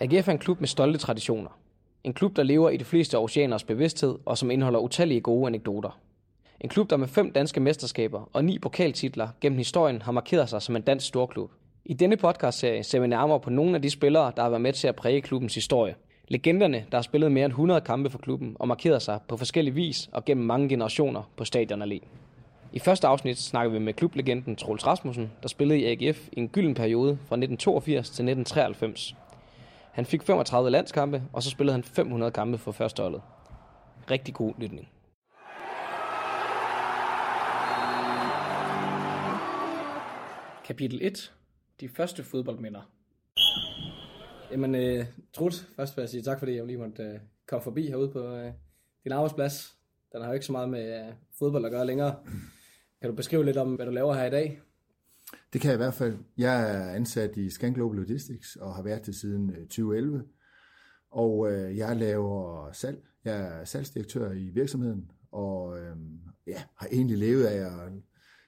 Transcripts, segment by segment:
AGF er en klub med stolte traditioner. En klub, der lever i de fleste oceaners bevidsthed, og som indeholder utallige gode anekdoter. En klub, der med fem danske mesterskaber og ni pokaltitler gennem historien har markeret sig som en dansk storklub. I denne podcastserie ser vi nærmere på nogle af de spillere, der har været med til at præge klubbens historie. Legenderne, der har spillet mere end 100 kampe for klubben og markeret sig på forskellige vis og gennem mange generationer på stadion allé. I første afsnit snakker vi med klublegenden Troels Rasmussen, der spillede i AGF i en gylden periode fra 1982 til 1993. Han fik 35 landskampe, og så spillede han 500 kampe for førsteholdet. Rigtig god lytning. Kapitel 1. De første fodboldminder. Jamen, øh, Trut, først vil jeg sige tak, fordi jeg lige måtte øh, komme forbi herude på øh, din arbejdsplads. Den har jo ikke så meget med øh, fodbold at gøre længere. Kan du beskrive lidt om, hvad du laver her i dag? Det kan jeg i hvert fald. Jeg er ansat i Scan Global Logistics og har været det siden 2011. Og øh, jeg laver salg. Jeg er salgsdirektør i virksomheden, og øh, ja, har egentlig levet af at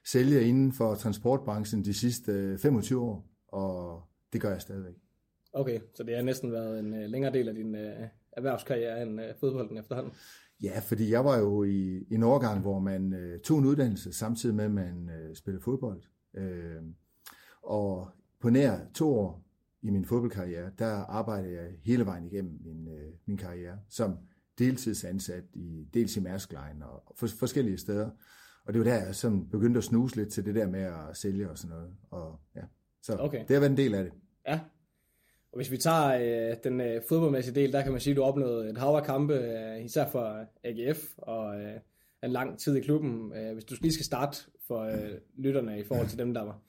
sælge inden for transportbranchen de sidste 25 år, og det gør jeg stadigvæk. Okay, så det har næsten været en øh, længere del af din øh, erhvervskarriere end øh, fodbolden efterhånden? Ja, fordi jeg var jo i, i en overgang, hvor man øh, tog en uddannelse, samtidig med, at man øh, spillede fodbold. Øh, og på nær to år i min fodboldkarriere, der arbejdede jeg hele vejen igennem min, øh, min karriere som deltidsansat i dels i Mærsk Line og for, forskellige steder. Og det var der, jeg som begyndte at snuse lidt til det der med at sælge og sådan noget. Og, ja. Så okay. det har været en del af det. Ja, og hvis vi tager øh, den øh, fodboldmæssige del, der kan man sige, at du opnåede et hav af kampe, øh, især for AGF og øh, en lang tid i klubben. Øh, hvis du lige skal starte for øh, lytterne i forhold til dem, der var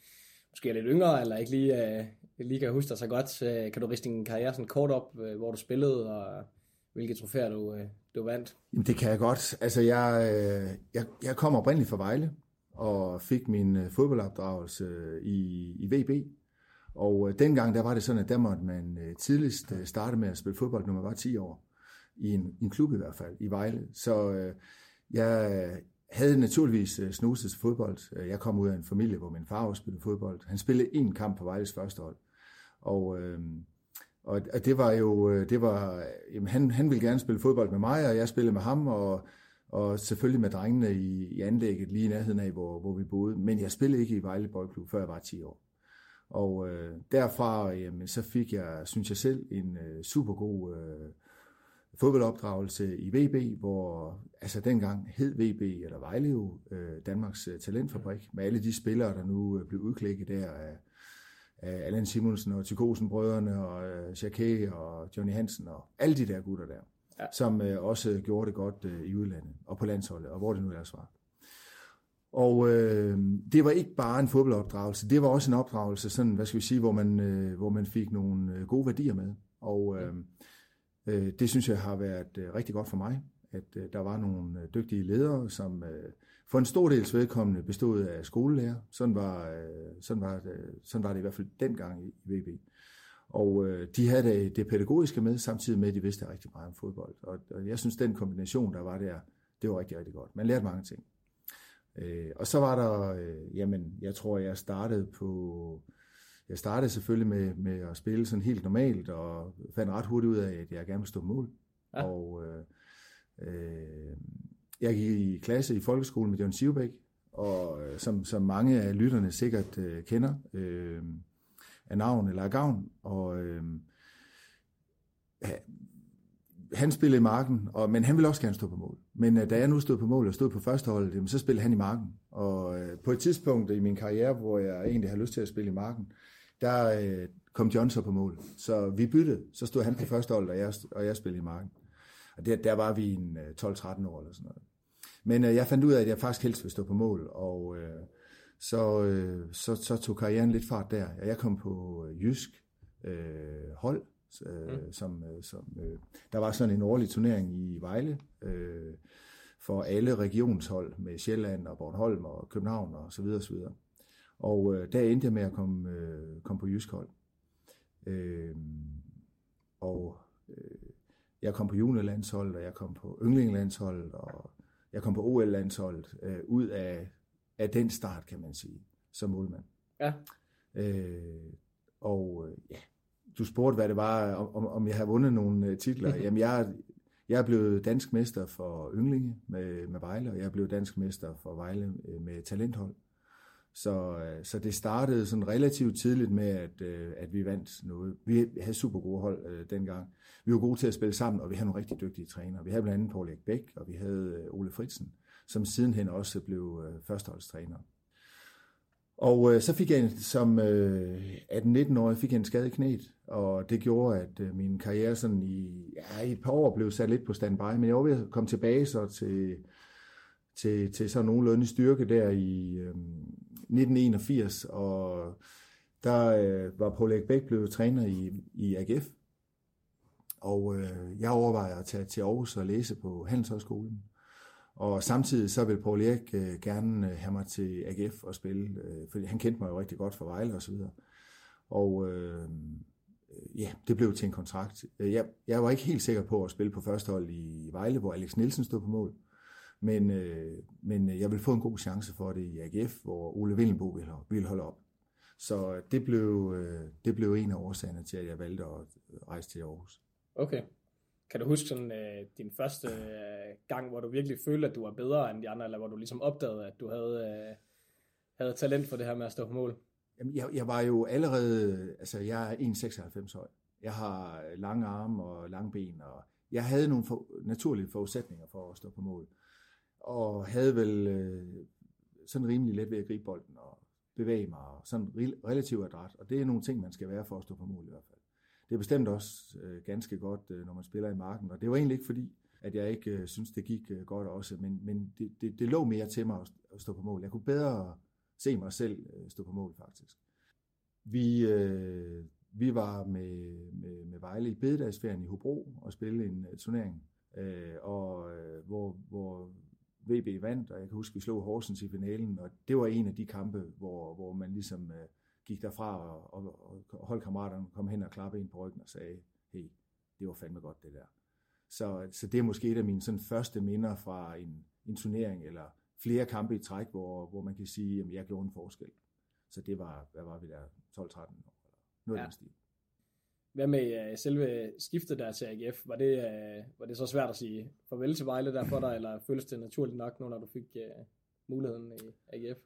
måske er lidt yngre, eller ikke lige, øh, lige kan huske dig så godt, øh, kan du riste din karriere sådan kort op, øh, hvor du spillede, og øh, hvilke trofæer du, øh, du vandt? Jamen, det kan jeg godt. Altså, jeg, øh, jeg, jeg kom oprindeligt fra Vejle, og fik min øh, fodboldopdragelse øh, i, i VB, og øh, dengang der var det sådan, at der måtte man øh, tidligst øh, starte med at spille fodbold, når man var 10 år. I en, i en klub i hvert fald, i Vejle. Så øh, jeg øh, havde naturligvis øh, snuset til fodbold. Øh, jeg kom ud af en familie, hvor min far også spillede fodbold. Han spillede én kamp på Vejles første hold. Og, øh, og det var jo, det var, jamen han, han ville gerne spille fodbold med mig, og jeg spillede med ham, og, og selvfølgelig med drengene i, i anlægget lige i nærheden af, hvor, hvor vi boede. Men jeg spillede ikke i Vejle Boldklub, før jeg var 10 år. Og øh, derfra jamen, så fik jeg, synes jeg selv, en øh, super god øh, fodboldopdragelse i VB, hvor altså dengang hed VB, eller Vejle jo, øh, Danmarks øh, talentfabrik, med alle de spillere, der nu øh, blev udklækket der af, af Allan Simonsen og Tykosen brødrene og øh, Jacquet og Johnny Hansen og alle de der gutter der, ja. som øh, også gjorde det godt øh, i udlandet og på landsholdet, og hvor det nu ellers var. Og øh, det var ikke bare en fodboldopdragelse, det var også en opdragelse, sådan, hvad skal vi sige, hvor man, øh, hvor man fik nogle gode værdier med. Og øh, øh, det synes jeg har været øh, rigtig godt for mig, at øh, der var nogle øh, dygtige ledere, som øh, for en stor dels vedkommende bestod af skolelærer. Sådan var, øh, sådan, var det, sådan var det i hvert fald dengang i VB. Og øh, de havde det, det pædagogiske med, samtidig med, at de vidste rigtig meget om fodbold. Og, og jeg synes, den kombination, der var der, det var rigtig, rigtig godt. Man lærte mange ting. Øh, og så var der, øh, jamen, jeg tror, jeg startede på, jeg startede selvfølgelig med, med at spille sådan helt normalt, og fandt ret hurtigt ud af, at jeg gerne ville stå på mål. Ja. Og øh, øh, jeg gik i klasse i folkeskolen med John Sivbæk, og øh, som, som mange af lytterne sikkert øh, kender øh, af navn eller af gavn. Og øh, han spillede i marken, og, men han ville også gerne stå på mål. Men uh, da jeg nu stod på mål og stod på første hold, jamen, så spillede han i marken. Og uh, på et tidspunkt i min karriere, hvor jeg egentlig har lyst til at spille i marken, der uh, kom John så på mål. Så vi byttede. Så stod han på første hold, og jeg, og jeg spillede i marken. Og der, der var vi en uh, 12-13 år eller sådan noget. Men uh, jeg fandt ud af, at jeg faktisk helst ville stå på mål, og uh, så, uh, så, så tog karrieren lidt fart der. Jeg kom på uh, Jysk uh, hold, øh, mm. som, øh, som øh, der var sådan en årlig turnering i Vejle øh, for alle regionshold med Sjælland og Bornholm og København og så videre så videre. Og øh, der endte jeg med at komme, øh, komme på jysk hold. Øh, og øh, jeg kom på juniorlandshold, og jeg kom på yndlingelandshold, og jeg kom på OL-landsholdet øh, ud af, af den start, kan man sige, som målmand. Ja. Øh, og øh, ja, du spurgte, hvad det var, om, om jeg har vundet nogle øh, titler. Jamen, jeg, jeg er blevet dansk mester for ynglinge med, med Vejle, og jeg er blevet dansk mester for Vejle øh, med talenthold. Så, øh, så det startede sådan relativt tidligt med, at, øh, at vi vandt noget. Vi havde super gode hold øh, dengang. Vi var gode til at spille sammen, og vi havde nogle rigtig dygtige trænere. Vi havde blandt andet Paul Erik Bæk, og vi havde øh, Ole Fritsen, som sidenhen også blev øh, førsteholdstræner. Og øh, så fik jeg som øh, 18-19-årig fik jeg en skade i knæet, og det gjorde, at øh, min karriere sådan i, ja, i et par år blev sat lidt på standby, men jeg var ved at komme tilbage så til, til, til sådan nogenlunde styrke der i øh, 1981, og der øh, var Paul Erik blevet træner i, i AGF, og øh, jeg overvejer at tage til Aarhus og læse på Handelshøjskolen. Og samtidig så vil Paul Erik øh, gerne øh, have mig til AGF og spille, øh, fordi han kendte mig jo rigtig godt fra Vejle og så videre. Og øh, ja, det blev til en kontrakt. Jeg, jeg var ikke helt sikker på at spille på første hold i Vejle, hvor Alex Nielsen stod på mål. Men, øh, men jeg vil få en god chance for det i AGF, hvor Ole Villenbo ville, ville holde op. Så det blev, øh, det blev en af årsagerne til, at jeg valgte at rejse til Aarhus. Okay. Kan du huske sådan, øh, din første øh, gang, hvor du virkelig følte, at du var bedre end de andre, eller hvor du ligesom opdagede, at du havde, øh, havde talent for det her med at stå på mål? Jamen, jeg, jeg var jo allerede, altså jeg er 1,96 høj. Jeg har lange arme og lange ben, og jeg havde nogle for, naturlige forudsætninger for at stå på mål. Og havde vel øh, sådan rimelig let ved at gribe bolden og bevæge mig, og sådan relativt adræt. Og det er nogle ting, man skal være for at stå på mål i hvert fald det er bestemt også øh, ganske godt, øh, når man spiller i marken. Og det var egentlig ikke fordi, at jeg ikke øh, synes, det gik øh, godt også, men, men det, det, det lå mere til mig at, at stå på mål. Jeg kunne bedre se mig selv øh, stå på mål, faktisk. Vi, øh, vi var med, med, med Vejle i bededagsferien i Hobro og spille en uh, turnering, øh, og øh, hvor, hvor VB vandt, og jeg kan huske, vi slog Horsens i finalen, og det var en af de kampe, hvor, hvor man ligesom øh, gik derfra, og, og, og holdkammeraterne kom hen og klappede en på ryggen og sagde, hey, det var fandme godt det der. Så, så det er måske et af mine sådan, første minder fra en, en turnering, eller flere kampe i træk, hvor, hvor man kan sige, at jeg gjorde en forskel. Så det var, hvad var vi der, 12-13 år, eller noget ja. af den stil. Hvad med øh, selve skiftet der til AGF? Var det, øh, var det så svært at sige farvel til Vejle der for dig, eller føles det naturligt nok nu, når du fik øh, muligheden i AGF?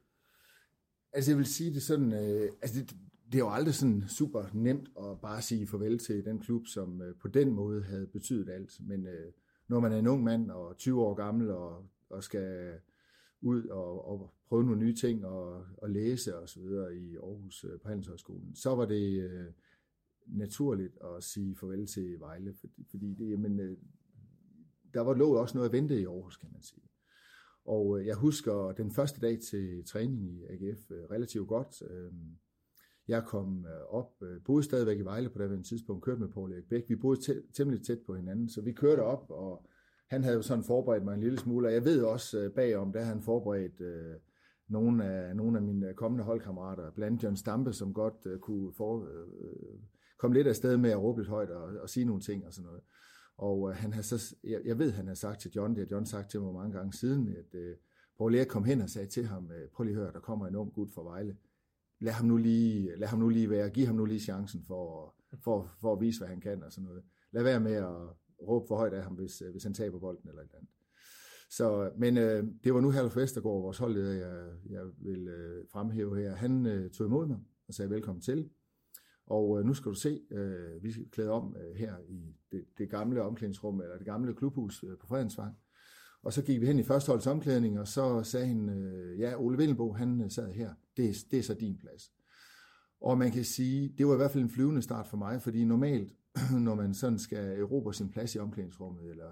Altså jeg vil sige det sådan, øh, altså det, det er jo aldrig sådan super nemt at bare sige farvel til den klub, som øh, på den måde havde betydet alt. Men øh, når man er en ung mand og 20 år gammel og, og skal ud og, og prøve nogle nye ting og, og læse og så videre i Aarhus øh, på Handelshøjskolen, så var det øh, naturligt at sige farvel til Vejle, fordi, fordi det, jamen, øh, der var lå også noget at vente i Aarhus, kan man sige. Og øh, jeg husker den første dag til træning i AGF øh, relativt godt. Øh, jeg kom op, boede stadigvæk i Vejle på det tidspunkt, kørte med Paul Erik Bæk. Vi boede temmelig tæt på hinanden, så vi kørte op, og han havde jo sådan forberedt mig en lille smule, og jeg ved også bagom, der han forberedt øh, nogle, af, nogle af mine kommende holdkammerater, blandt John Stampe, som godt øh, kunne for, øh, kom lidt afsted med at råbe lidt højt og, og sige nogle ting og sådan noget. Og øh, han har så, jeg, jeg ved, han har sagt til John, det har John sagt til mig mange gange siden, at øh, Paul Erik kom hen og sagde til ham, øh, prøv lige at høre, der kommer en ung gut fra Vejle. Lad ham nu lige, lad ham nu lige være, giv ham nu lige chancen for, for, for at vise, hvad han kan og sådan noget. Lad være med at råbe for højt af ham, hvis, øh, hvis han taber bolden eller et andet. Så, men øh, det var nu Herlof Vestergaard, vores holdleder, jeg, jeg vil øh, fremhæve her. Han øh, tog imod mig og sagde velkommen til. Og øh, nu skal du se, øh, vi skal klæde om øh, her i det, det gamle omklædningsrum, eller det gamle klubhus øh, på Fredensvang. Og så gik vi hen i førsteholdets omklædning, og så sagde han, øh, ja, Ole Villenbo, han øh, sad her. Det, det er så din plads. Og man kan sige, det var i hvert fald en flyvende start for mig, fordi normalt, når man sådan skal erobre sin plads i omklædningsrummet, eller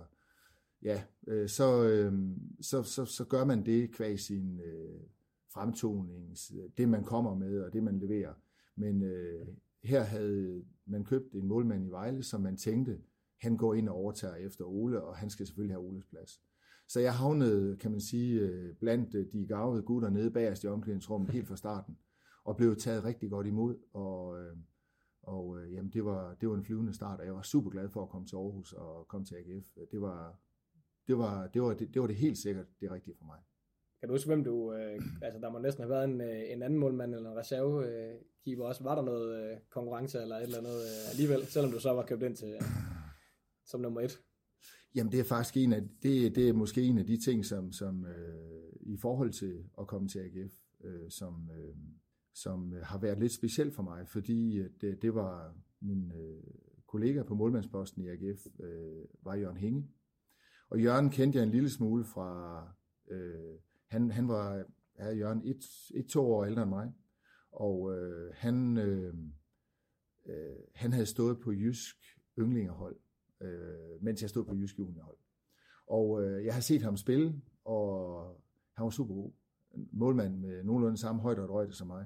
ja, øh, så, øh, så, så, så gør man det kvæg sin øh, fremtoning, øh, det man kommer med, og det man leverer. Men øh, her havde man købt en målmand i Vejle, som man tænkte, han går ind og overtager efter Ole, og han skal selvfølgelig have Oles plads. Så jeg havnede, kan man sige, øh, blandt øh, de gavede gutter nede bagerst i omklædningsrummet helt fra starten, og blev taget rigtig godt imod, og, øh, og jamen, det, var, det var en flyvende start, og jeg var super glad for at komme til Aarhus og komme til AGF. Det var det, var, det, var det, det, var det helt sikkert det rigtige for mig. Kan du huske, hvem du... Øh, altså, der må næsten have været en, øh, en anden målmand eller en reservekeeper øh, også. Var der noget øh, konkurrence eller et eller andet øh, alligevel, selvom du så var købt ind til øh, som nummer et? Jamen, det er faktisk en af, det, det er måske en af de ting, som, som øh, i forhold til at komme til AGF, øh, som, øh, som øh, har været lidt specielt for mig, fordi øh, det, det var min øh, kollega på målmandsposten i AGF, øh, var Jørgen Hinge. Og Jørgen kendte jeg en lille smule fra... Øh, han, han var ja, Jørgen et, et, to år ældre end mig, og øh, han, øh, øh, han havde stået på Jysk ynglingerhold, øh, mens jeg stod på Jysk juniorhold. Og øh, jeg har set ham spille, og han var super god. En målmand med nogenlunde samme højde og højde som mig.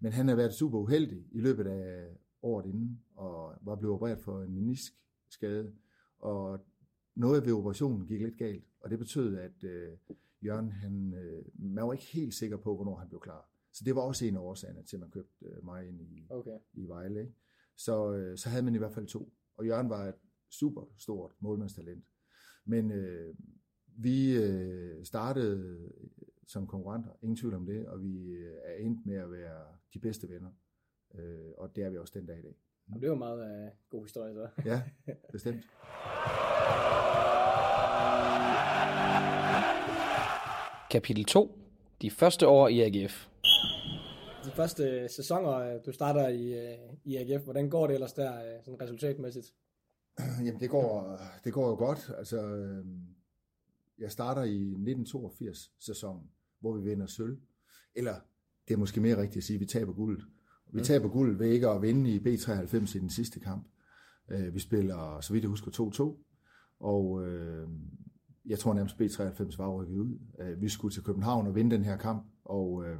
Men han har været super uheldig i løbet af året inden, og var blevet opereret for en meniskskade. Og noget ved operationen gik lidt galt, og det betød, at øh, Jørgen, han, øh, man var ikke helt sikker på, hvornår han blev klar. Så det var også en af årsagerne til, at man købte øh, mig ind i, okay. i Vejle. Ikke? Så, øh, så havde man i hvert fald to. Og Jørgen var et super stort målmandstalent. Men øh, vi øh, startede som konkurrenter, ingen tvivl om det, og vi øh, er endt med at være de bedste venner. Øh, og det er vi også den dag i dag. Og det var meget øh, god historie så. ja, bestemt. Kapitel 2. De første år i AGF. De første sæsoner, øh, du starter i, øh, i AGF, hvordan går det ellers der øh, sådan resultatmæssigt? Jamen, det går, det går jo godt. Altså, jeg starter i 1982-sæsonen, hvor vi vinder sølv. Eller, det er måske mere rigtigt at sige, at vi taber guldet. Vi taber guld ved ikke at vinde i B93 i den sidste kamp. Vi spiller, så vidt jeg husker, 2-2. Og jeg tror nærmest B93 var rykket ud. Øh, vi skulle til København og vinde den her kamp, og øh,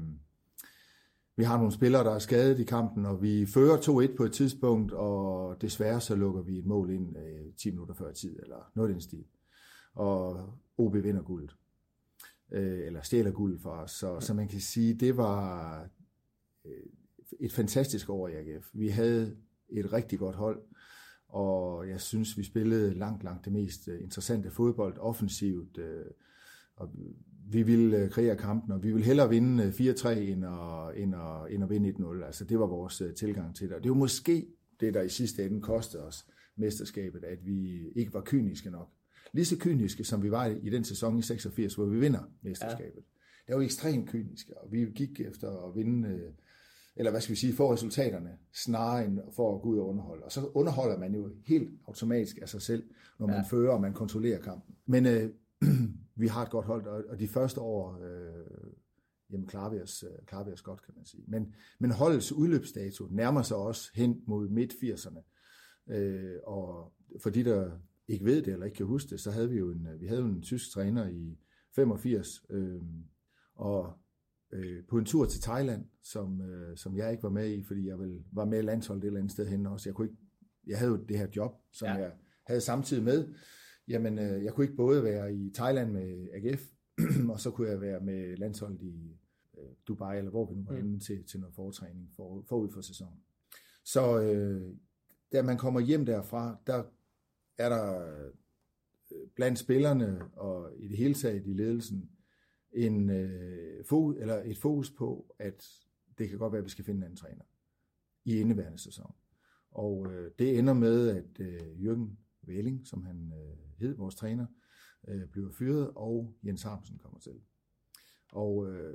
vi har nogle spillere, der er skadet i kampen, og vi fører 2-1 på et tidspunkt, og desværre så lukker vi et mål ind øh, 10 minutter før tid, eller noget i den stil. Og OB vinder guldet. Øh, eller stjæler guld for os. Så, så man kan sige, det var øh, et fantastisk år i AGF. Vi havde et rigtig godt hold, og jeg synes, vi spillede langt, langt det mest øh, interessante fodbold, offensivt, øh, og vi ville øh, kreere kampen, og vi ville hellere vinde 4-3 end at, end, at, end at vinde 1-0. Altså, det var vores tilgang til det. Og det var måske det, der i sidste ende kostede os mesterskabet, at vi ikke var kyniske nok. Lige så kyniske, som vi var i den sæson i 86, hvor vi vinder mesterskabet. Ja. Det var ekstremt kyniske, og vi gik efter at vinde eller hvad skal vi sige, få resultaterne, snarere end for at gå ud og underholde. Og så underholder man jo helt automatisk af sig selv, når man ja. fører og man kontrollerer kampen. Men øh, vi har et godt hold, og de første år, øh, jamen klarer vi, os, øh, klarer vi os godt, kan man sige. Men, men holdets udløbsdato nærmer sig også hen mod midt-80'erne. Øh, og for de, der ikke ved det eller ikke kan huske det, så havde vi jo en, vi havde en tysk træner i 85, øh, og øh, på en tur til Thailand, som, øh, som jeg ikke var med i, fordi jeg vel var med i landsholdet et eller andet sted hen også. Jeg, kunne ikke, jeg havde jo det her job, som ja. jeg havde samtidig med. Jamen, øh, jeg kunne ikke både være i Thailand med AGF, og så kunne jeg være med landsholdet i øh, Dubai, eller hvor vi nu var mm. til, til noget foretræning for, forud for sæsonen. Så øh, da man kommer hjem derfra, der er der øh, blandt spillerne og i det hele taget i ledelsen en, øh, fokus, eller et fokus på, at det kan godt være, at vi skal finde en anden træner i indeværende sæson. Og øh, det ender med, at øh, Jørgen Velling, som han øh, hed, vores træner, øh, bliver fyret, og Jens Harmsen kommer til. Og øh,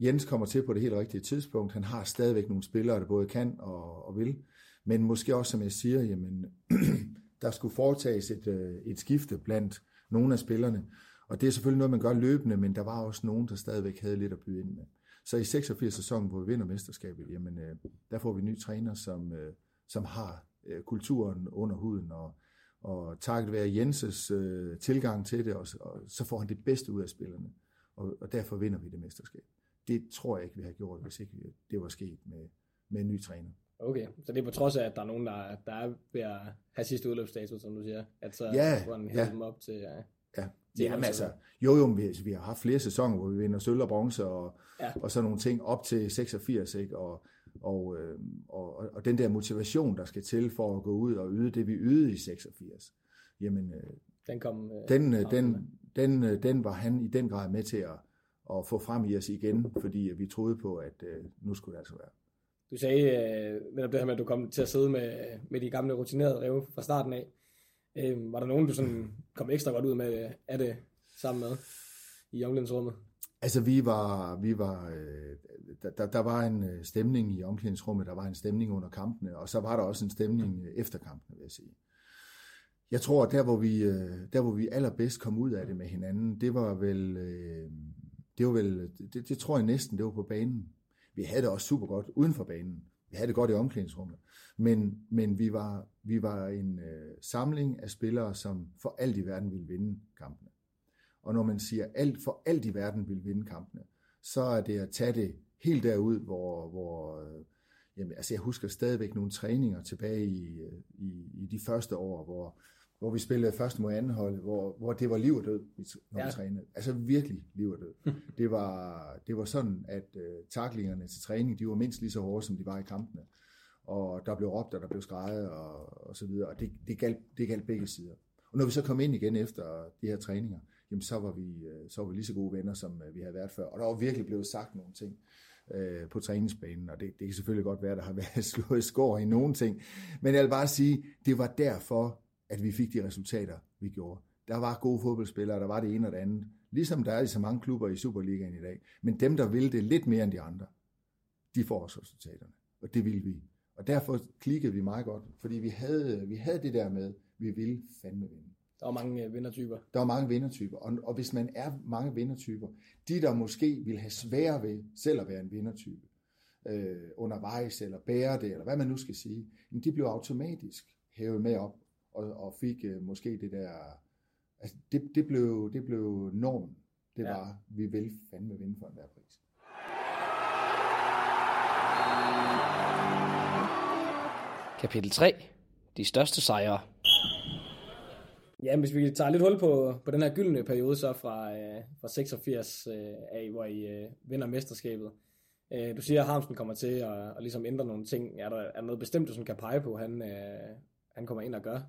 Jens kommer til på det helt rigtige tidspunkt. Han har stadigvæk nogle spillere, der både kan og, og vil. Men måske også, som jeg siger, jamen, der skulle foretages et, øh, et skifte blandt nogle af spillerne. Og det er selvfølgelig noget, man gør løbende, men der var også nogen, der stadigvæk havde lidt at byde ind med. Så i 86 sæsonen, hvor vi vinder mesterskabet, jamen, øh, der får vi en ny træner, som, øh, som har øh, kulturen under huden, og, og takket være Jenses øh, tilgang til det, og, og så får han det bedste ud af spillerne, og, og derfor vinder vi det mesterskab. Det tror jeg ikke, vi har gjort, hvis ikke det var sket med, med en ny træner. Okay, så det er på trods af, at der er nogen, der, der er ved at have sidste udløbsstatus, som du siger, at så ja, får han ja. dem op til... Ja. Ja, Jamen altså, jo jo, vi, vi har haft flere sæsoner, hvor vi vinder sølv og bronze og, ja. og sådan nogle ting op til 86, ikke? Og, og, øh, og, og den der motivation, der skal til for at gå ud og yde det, vi ydede i 86, jamen, øh, den, kom, øh, den, øh, den, den, øh, den var han i den grad med til at, at få frem i os igen, fordi vi troede på, at øh, nu skulle det altså være. Du sagde øh, netop det her med, at du kom til at sidde med, med de gamle rutinerede rev fra starten af. Øh, var der nogen, du sådan kom ekstra godt ud med af det sammen med i omklædningsrummet? Altså vi var, vi var øh, der, der var en øh, stemning i omklædningsrummet, der var en stemning under kampene, og så var der også en stemning øh, efter kampene, vil jeg sige. Jeg tror, der hvor vi, øh, der hvor vi allerbedst kom ud af det med hinanden, det var vel, det var vel, det, det tror jeg næsten, det var på banen. Vi havde det også super godt uden for banen. Vi havde det godt i omklædningsrummet. Men, men vi, var, vi var en øh, samling af spillere, som for alt i verden ville vinde kampene. Og når man siger, alt for alt i verden vil vinde kampene, så er det at tage det helt derud, hvor, hvor øh, jamen, altså jeg husker stadigvæk nogle træninger tilbage i, øh, i, i de første år, hvor, hvor vi spillede første mod anden hold, hvor, hvor det var liv og død, når ja. vi trænede. Altså virkelig liv og død. det, var, det var sådan, at uh, taklingerne til træning, de var mindst lige så hårde, som de var i kampene. Og der blev råbt, og der blev skrejet, og, og så videre. Og det, det, galt, det galt begge sider. Og når vi så kom ind igen efter de her træninger, jamen så var vi, øh, så var vi lige så gode venner, som øh, vi havde været før. Og der var virkelig blevet sagt nogle ting øh, på træningsbanen, og det, det kan selvfølgelig godt være, at der har været slået skår i nogle ting. Men jeg vil bare sige, det var derfor, at vi fik de resultater, vi gjorde. Der var gode fodboldspillere, der var det ene og det andet. Ligesom der er i så mange klubber i Superligaen i dag. Men dem, der vil det lidt mere end de andre, de får også resultaterne. Og det vil vi. Og derfor klikkede vi meget godt, fordi vi havde, vi havde det der med, vi ville fandme vinde. Der var mange øh, vindertyper. Der var mange vindertyper, og, og hvis man er mange vindertyper, de der måske vil have svære ved selv at være en vindertype, øh, undervejs eller bære det, eller hvad man nu skal sige, de blev automatisk hævet med op og, og fik øh, måske det der, altså det, det, blev, det blev normen. Det ja. var, vi vil fandme vinde for enhver pris. Kapitel 3. De største sejre. Ja, hvis vi tager lidt hul på, på den her gyldne periode så fra, øh, fra 86 øh, af, hvor I øh, vinder mesterskabet. Øh, du siger, at Harmsen kommer til at, at ligesom ændre nogle ting. Er der, er der noget bestemt, du sådan kan pege på, han, øh, han kommer ind og gør?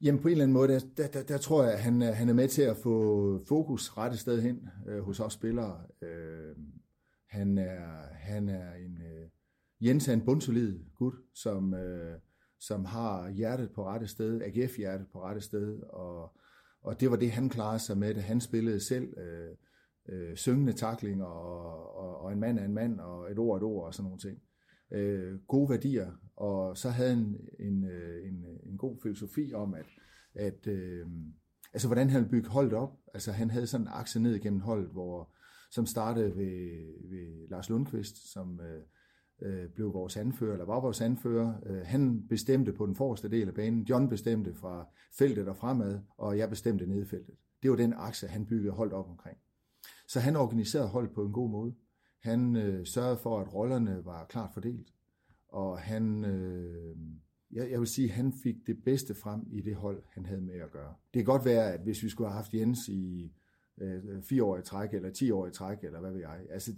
Jamen på en eller anden måde, der, der, der, der tror jeg, at han, han er med til at få fokus rette sted hen øh, hos os spillere. Øh, han, er, han er en... Øh, Jens er en bundsolid gut, som... Øh, som har hjertet på rette sted, AGF-hjertet på rette sted, og, og det var det, han klarede sig med, da han spillede selv, øh, øh, syngende taklinger, og, og, og en mand er en mand, og et ord er et ord, og sådan nogle ting. Øh, gode værdier, og så havde han en, en, en, en god filosofi om, at, at øh, altså, hvordan han bygge holdet op. Altså, han havde sådan en akse ned igennem holdet, hvor, som startede ved, ved Lars Lundqvist, som øh, øh, blev vores anfører, eller var vores anfører. Øh, han bestemte på den forreste del af banen. John bestemte fra feltet og fremad, og jeg bestemte nede i feltet. Det var den akse, han byggede holdt op omkring. Så han organiserede holdet på en god måde. Han øh, sørgede for, at rollerne var klart fordelt, og han, øh, jeg, jeg vil sige, han fik det bedste frem i det hold, han havde med at gøre. Det kan godt være, at hvis vi skulle have haft Jens i øh, fire år i træk, eller ti år i træk, eller hvad ved jeg. Altså,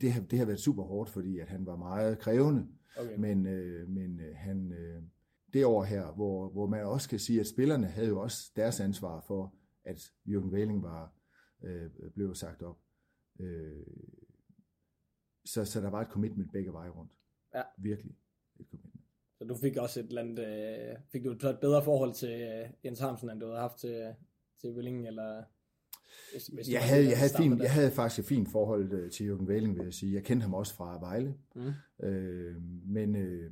det, har, det har været super hårdt, fordi at han var meget krævende. Okay. Men, øh, men øh, han, øh, det år her, hvor, hvor man også kan sige, at spillerne havde jo også deres ansvar for, at Jürgen Wähling var øh, blev sagt op. Øh, så, så der var et commitment begge veje rundt. Ja. Virkelig et commitment. Så du fik også et eller andet, øh, fik du et bedre forhold til øh, Jens Hamsen, end du havde haft til, til Wähling, eller hvis, hvis jeg, havde, jeg, havde fint, jeg havde faktisk et fint forhold øh, til Jürgen Wähling, vil jeg sige. Jeg kendte ham også fra Vejle. Mm. Øh, men, øh,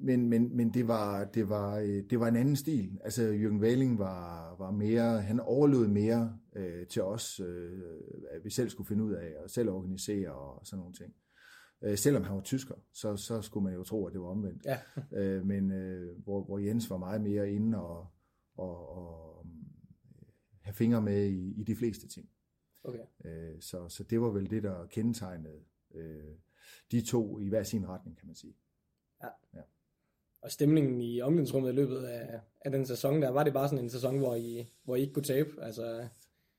men, men, men det var, det, var, øh, det var en anden stil. Altså Jürgen Wähling var, var mere, han overlod mere øh, til os, øh, at vi selv skulle finde ud af, og selv organisere og sådan nogle ting. Øh, selvom han var tysker, så, så skulle man jo tro, at det var omvendt. Ja. øh, men øh, hvor, hvor Jens var meget mere inde og, og, og have fingre med i, i de fleste ting. Okay. Øh, så, så det var vel det, der kendetegnede øh, de to i hver sin retning, kan man sige. Ja. ja. Og stemningen i omklædningsrummet i løbet af, af den sæson, der var det bare sådan en sæson, hvor I, hvor I ikke kunne tabe? Altså...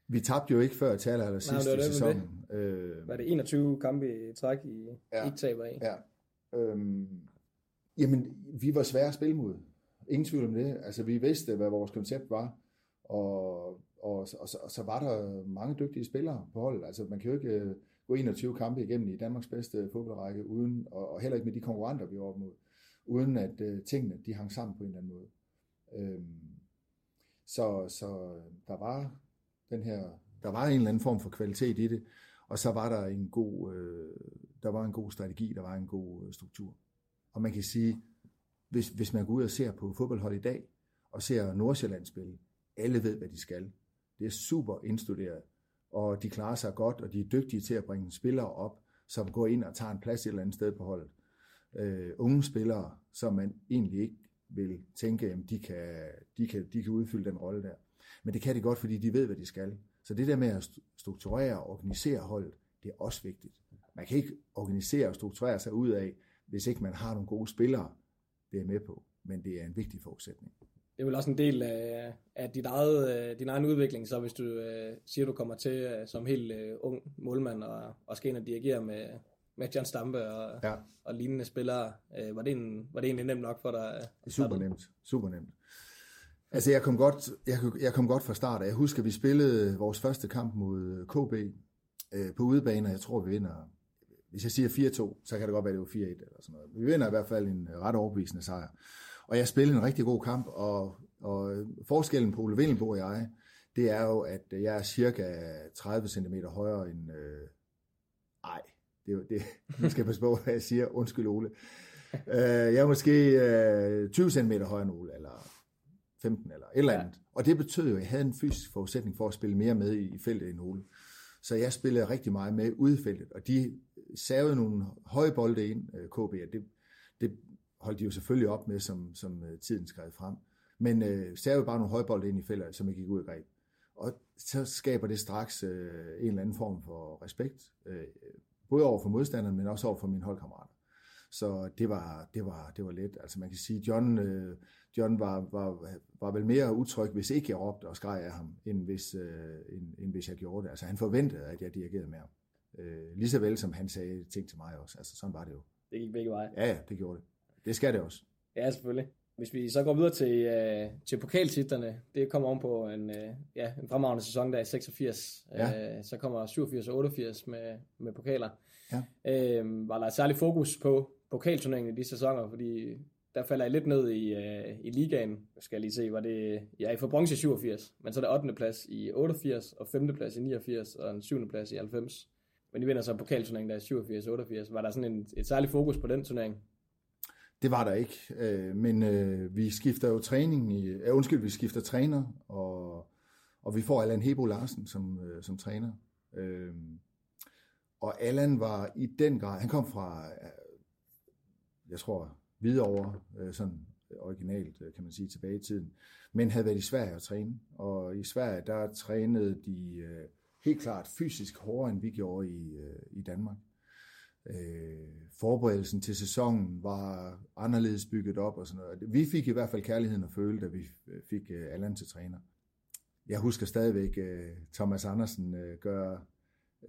Vi tabte jo ikke før til aller, aller sidst i sæsonen. Det. Øh, var det 21 kampe i træk, I ja. ikke taber i? Ja. Øhm, jamen, vi var svære at spille mod. Ingen tvivl om det. Altså, vi vidste, hvad vores koncept var. Og og og, og, så, og så var der mange dygtige spillere på holdet. Altså man kan jo ikke øh, gå 21 kampe igennem i Danmarks bedste fodboldrække, uden, og, og heller ikke med de konkurrenter, vi var op mod, uden at øh, tingene de hang sammen på en eller anden måde. Øhm, så, så øh, der var den her, der var en eller anden form for kvalitet i det, og så var der en god, øh, der var en god strategi, der var en god øh, struktur. Og man kan sige, hvis, hvis man går ud og ser på fodboldhold i dag, og ser Nordsjælland spille, alle ved, hvad de skal. Det er super indstuderet, og de klarer sig godt, og de er dygtige til at bringe spillere op, som går ind og tager en plads et eller andet sted på holdet. Øh, unge spillere, som man egentlig ikke vil tænke, at de kan, de, kan, de kan udfylde den rolle der. Men det kan de godt, fordi de ved, hvad de skal. Så det der med at strukturere og organisere holdet, det er også vigtigt. Man kan ikke organisere og strukturere sig ud af, hvis ikke man har nogle gode spillere, det er med på. Men det er en vigtig forudsætning det er vel også en del af, af dit eget, øh, din egen udvikling, så hvis du øh, siger, du kommer til øh, som helt øh, ung målmand og, og skal ind og dirigere med, med John Stampe og, ja. og lignende spillere, øh, var, det en, var det egentlig nemt nok for dig? Det er super nemt, super nemt. Altså jeg kom, godt, jeg, jeg kom godt fra start, jeg husker, at vi spillede vores første kamp mod KB øh, på udebane, og jeg tror, vi vinder, hvis jeg siger 4-2, så kan det godt være, det var 4-1 eller sådan noget. Vi vinder i hvert fald en ret overbevisende sejr. Og jeg spillede en rigtig god kamp, og, og forskellen på Ole Vindelbo og jeg, det er jo, at jeg er cirka 30 cm højere end... Øh, ej, det, det, nu skal jeg passe på, hvad jeg siger. Undskyld, Ole. Øh, jeg er måske øh, 20 cm højere end Ole, eller 15 eller et eller andet. Ja. Og det betød jo, at jeg havde en fysisk forudsætning for at spille mere med i, feltet end Ole. Så jeg spillede rigtig meget med ude i feltet, og de savede nogle høje bolde ind, øh, KB, og det, det holdt de jo selvfølgelig op med, som, som uh, tiden skred frem. Men øh, savede bare nogle højbolde ind i feltet, som ikke gik ud af greb. Og så skaber det straks øh, en eller anden form for respekt, øh, både over for modstanderen, men også over for mine holdkammerater. Så det var, det var, det var let. Altså man kan sige, John, øh, John var, var, var vel mere utryg, hvis ikke jeg råbte og skreg af ham, end hvis, øh, end, end hvis jeg gjorde det. Altså han forventede, at jeg dirigerede med ham. Øh, lige så vel som han sagde ting til mig også. Altså sådan var det jo. Det gik begge veje. Ja, ja, det gjorde det. Det skal det også. Ja, selvfølgelig. Hvis vi så går videre til, øh, til pokaltitlerne, det kommer om på en, øh, ja, en fremragende sæson der i 86. Ja. Øh, så kommer 87 og 88 med, med pokaler. Ja. Øh, var der et særligt fokus på pokalturneringen i de sæsoner, fordi der falder jeg lidt ned i, øh, i ligaen. Skal jeg lige se, var det... Ja, I får bronze i 87, men så er det 8. plads i 88, og 5. plads i 89, og en 7. plads i 90. Men I vinder så pokalturneringen der i 87 88. Var der sådan en, et særligt fokus på den turnering? Det var der ikke, øh, men øh, vi skifter jo træning i, øh, undskyld, vi skifter træner, og, og vi får Allan Hebo Larsen som, øh, som træner. Øh, og Allan var i den grad, han kom fra, øh, jeg tror, Hvidovre, øh, sådan originalt, øh, kan man sige, tilbage i tiden, men havde været i Sverige at træne. Og i Sverige, der trænede de øh, helt klart fysisk hårdere, end vi gjorde i, øh, i Danmark. Øh, forberedelsen til sæsonen var anderledes bygget op og sådan noget. Vi fik i hvert fald kærligheden at føle, da vi øh, fik øh, Allan til træner. Jeg husker stadigvæk øh, Thomas Andersen øh, gøre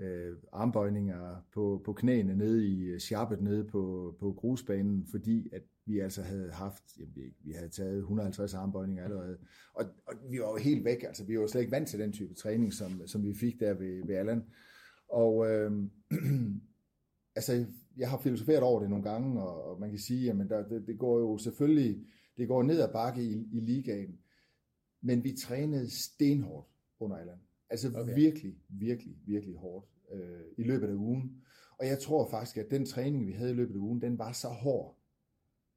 øh, armbøjninger på, på knæene nede i øh, sharpet nede på, på grusbanen, fordi at vi altså havde haft, jamen, vi, vi havde taget 150 armbøjninger allerede, og, og vi var jo helt væk, altså vi var jo slet ikke vant til den type træning, som, som vi fik der ved, ved Allan. Og øh, altså, jeg har filosoferet over det nogle gange, og, og man kan sige, at det, det går jo selvfølgelig, det går ned ad bakke i, i ligaen, men vi trænede stenhårdt under Allan. Altså okay. virkelig, virkelig, virkelig hårdt øh, i løbet af ugen. Og jeg tror faktisk, at den træning, vi havde i løbet af ugen, den var så hård,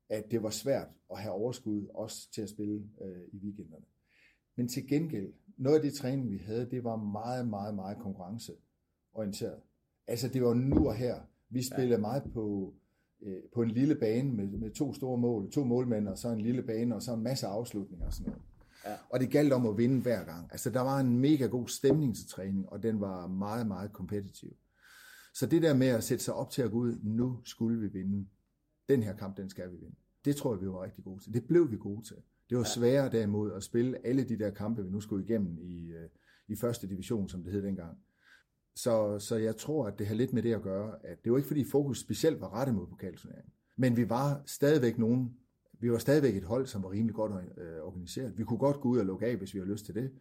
at det var svært at have overskud også til at spille øh, i weekenderne. Men til gengæld, noget af det træning, vi havde, det var meget, meget, meget konkurrenceorienteret. Altså det var nu og her. Vi spillede ja. meget på, øh, på en lille bane med, med to store mål, to målmænd, og så en lille bane, og så en masse afslutninger og sådan noget. Ja. Og det galt om at vinde hver gang. Altså, der var en mega god stemning til træning, og den var meget, meget kompetitiv. Så det der med at sætte sig op til at gå ud, nu skulle vi vinde. Den her kamp, den skal vi vinde. Det tror jeg, vi var rigtig gode til. Det blev vi gode til. Det var sværere derimod at spille alle de der kampe, vi nu skulle igennem i, øh, i første division, som det hed dengang. Så, så jeg tror, at det har lidt med det at gøre, at det var ikke fordi fokus specielt var rettet mod pokalturneringen. Men vi var stadigvæk nogen, vi var stadigvæk et hold, som var rimelig godt øh, organiseret. Vi kunne godt gå ud og lukke af, hvis vi havde lyst til det.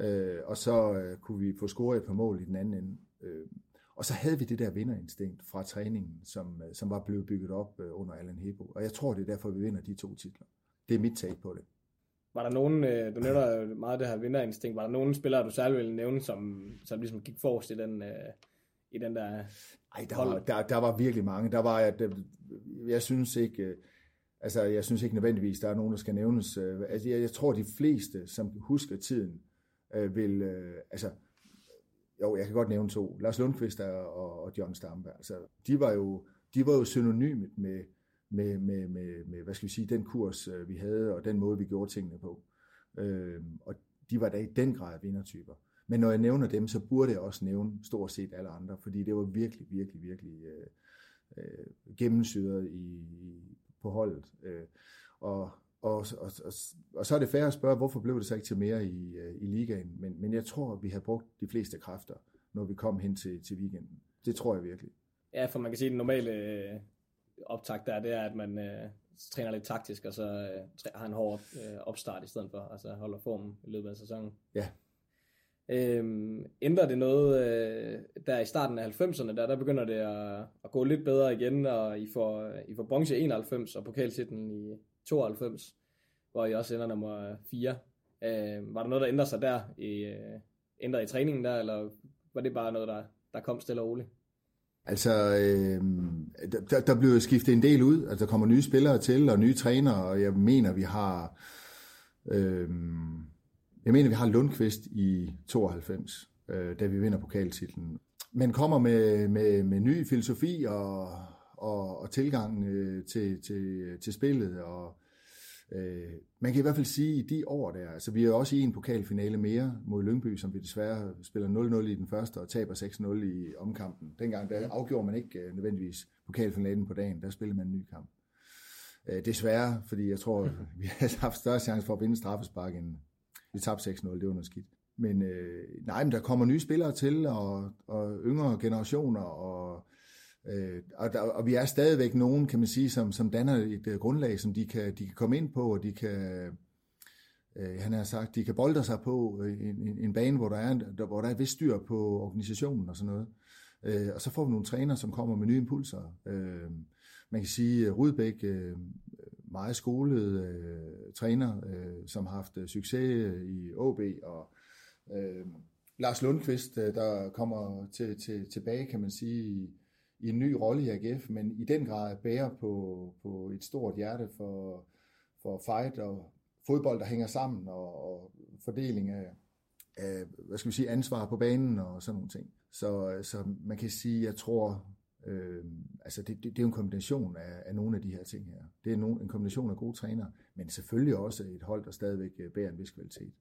Øh, og så øh, kunne vi få scoret et par mål i den anden ende. Øh, og så havde vi det der vinderinstinkt fra træningen, som, øh, som var blevet bygget op øh, under Allan Hebo. Og jeg tror, det er derfor, vi vinder de to titler. Det er mit take på det. Var der nogen, øh, du nævner meget det her vinderinstinkt, var der nogen spillere, du særlig ville nævne, som, som ligesom gik forrest i den, i den der Ej, der var, der, der var virkelig mange. Der var, jeg, jeg synes ikke, altså jeg synes ikke nødvendigvis, der er nogen, der skal nævnes. Altså, jeg, jeg tror, de fleste, som husker tiden, vil, altså jo, jeg kan godt nævne to. Lars Lundqvist og, og John Stamberg. Altså, de var jo, de var jo synonymet med, med, med, med, med, hvad skal vi sige, den kurs, øh, vi havde, og den måde, vi gjorde tingene på. Øh, og de var da i den grad vindertyper. Men når jeg nævner dem, så burde jeg også nævne stort set alle andre, fordi det var virkelig, virkelig, virkelig øh, øh, gennemsyret i, i, på holdet. Øh, og, og, og, og, og så er det fair at spørge, hvorfor blev det så ikke til mere i, øh, i ligaen? Men, men jeg tror, at vi har brugt de fleste kræfter, når vi kom hen til, til weekenden. Det tror jeg virkelig. Ja, for man kan sige, at den normale øh, optag der, det er, at man øh, træner lidt taktisk, og så øh, har en hård øh, opstart i stedet for, altså holder formen i løbet af sæsonen. Ja. Øhm, ændrer det noget øh, der i starten af 90'erne, der, der begynder det at, at gå lidt bedre igen, og I får, I får bronze 91 og pokaltitlen i 92, hvor I også ender nummer 4. Øh, var der noget, der ændrede sig der, i, øh, ændret i træningen der, eller var det bare noget, der, der kom stille og roligt? Altså, øh, der, der blev skiftet en del ud. Altså, der kommer nye spillere til, og nye trænere, og jeg mener, vi har... Øh, jeg mener, vi har Lundqvist i 92, øh, da vi vinder pokaltitlen. Men kommer med, med, med ny filosofi og, og, og tilgang øh, til, til, til spillet. Og, øh, man kan i hvert fald sige, at i de år der, altså vi er også i en pokalfinale mere mod Lyngby, som vi desværre spiller 0-0 i den første og taber 6-0 i omkampen. Dengang der afgjorde man ikke øh, nødvendigvis pokalfinalen på dagen, der spillede man en ny kamp. Øh, desværre, fordi jeg tror, vi har haft større chance for at vinde straffespark, end vi tabte 6-0, det var noget skidt. Men øh, nej, men der kommer nye spillere til, og, og yngre generationer, og Øh, og, der, og vi er stadigvæk nogen, kan man sige, som, som danner et uh, grundlag, som de kan, de kan komme ind på, og de kan, øh, han har sagt, de kan bolde sig på øh, en, en, en bane, hvor der er, der, hvor der er vist styr på organisationen og sådan noget. Øh, og så får vi nogle træner, som kommer med nye impulser. Øh, man kan sige, at Rudbæk, øh, meget skolet øh, træner, øh, som har haft succes i OB, og øh, Lars Lundqvist, der kommer til, til, tilbage, kan man sige, i i en ny rolle i AGF, men i den grad bærer på, på et stort hjerte for, for fight og fodbold, der hænger sammen, og, og fordeling af, af, hvad skal vi sige, ansvar på banen og sådan nogle ting. Så, så man kan sige, jeg tror, øh, altså det, det, det er jo en kombination af, af nogle af de her ting her. Det er en, en kombination af gode trænere, men selvfølgelig også et hold, der stadigvæk øh, bærer en vis kvalitet.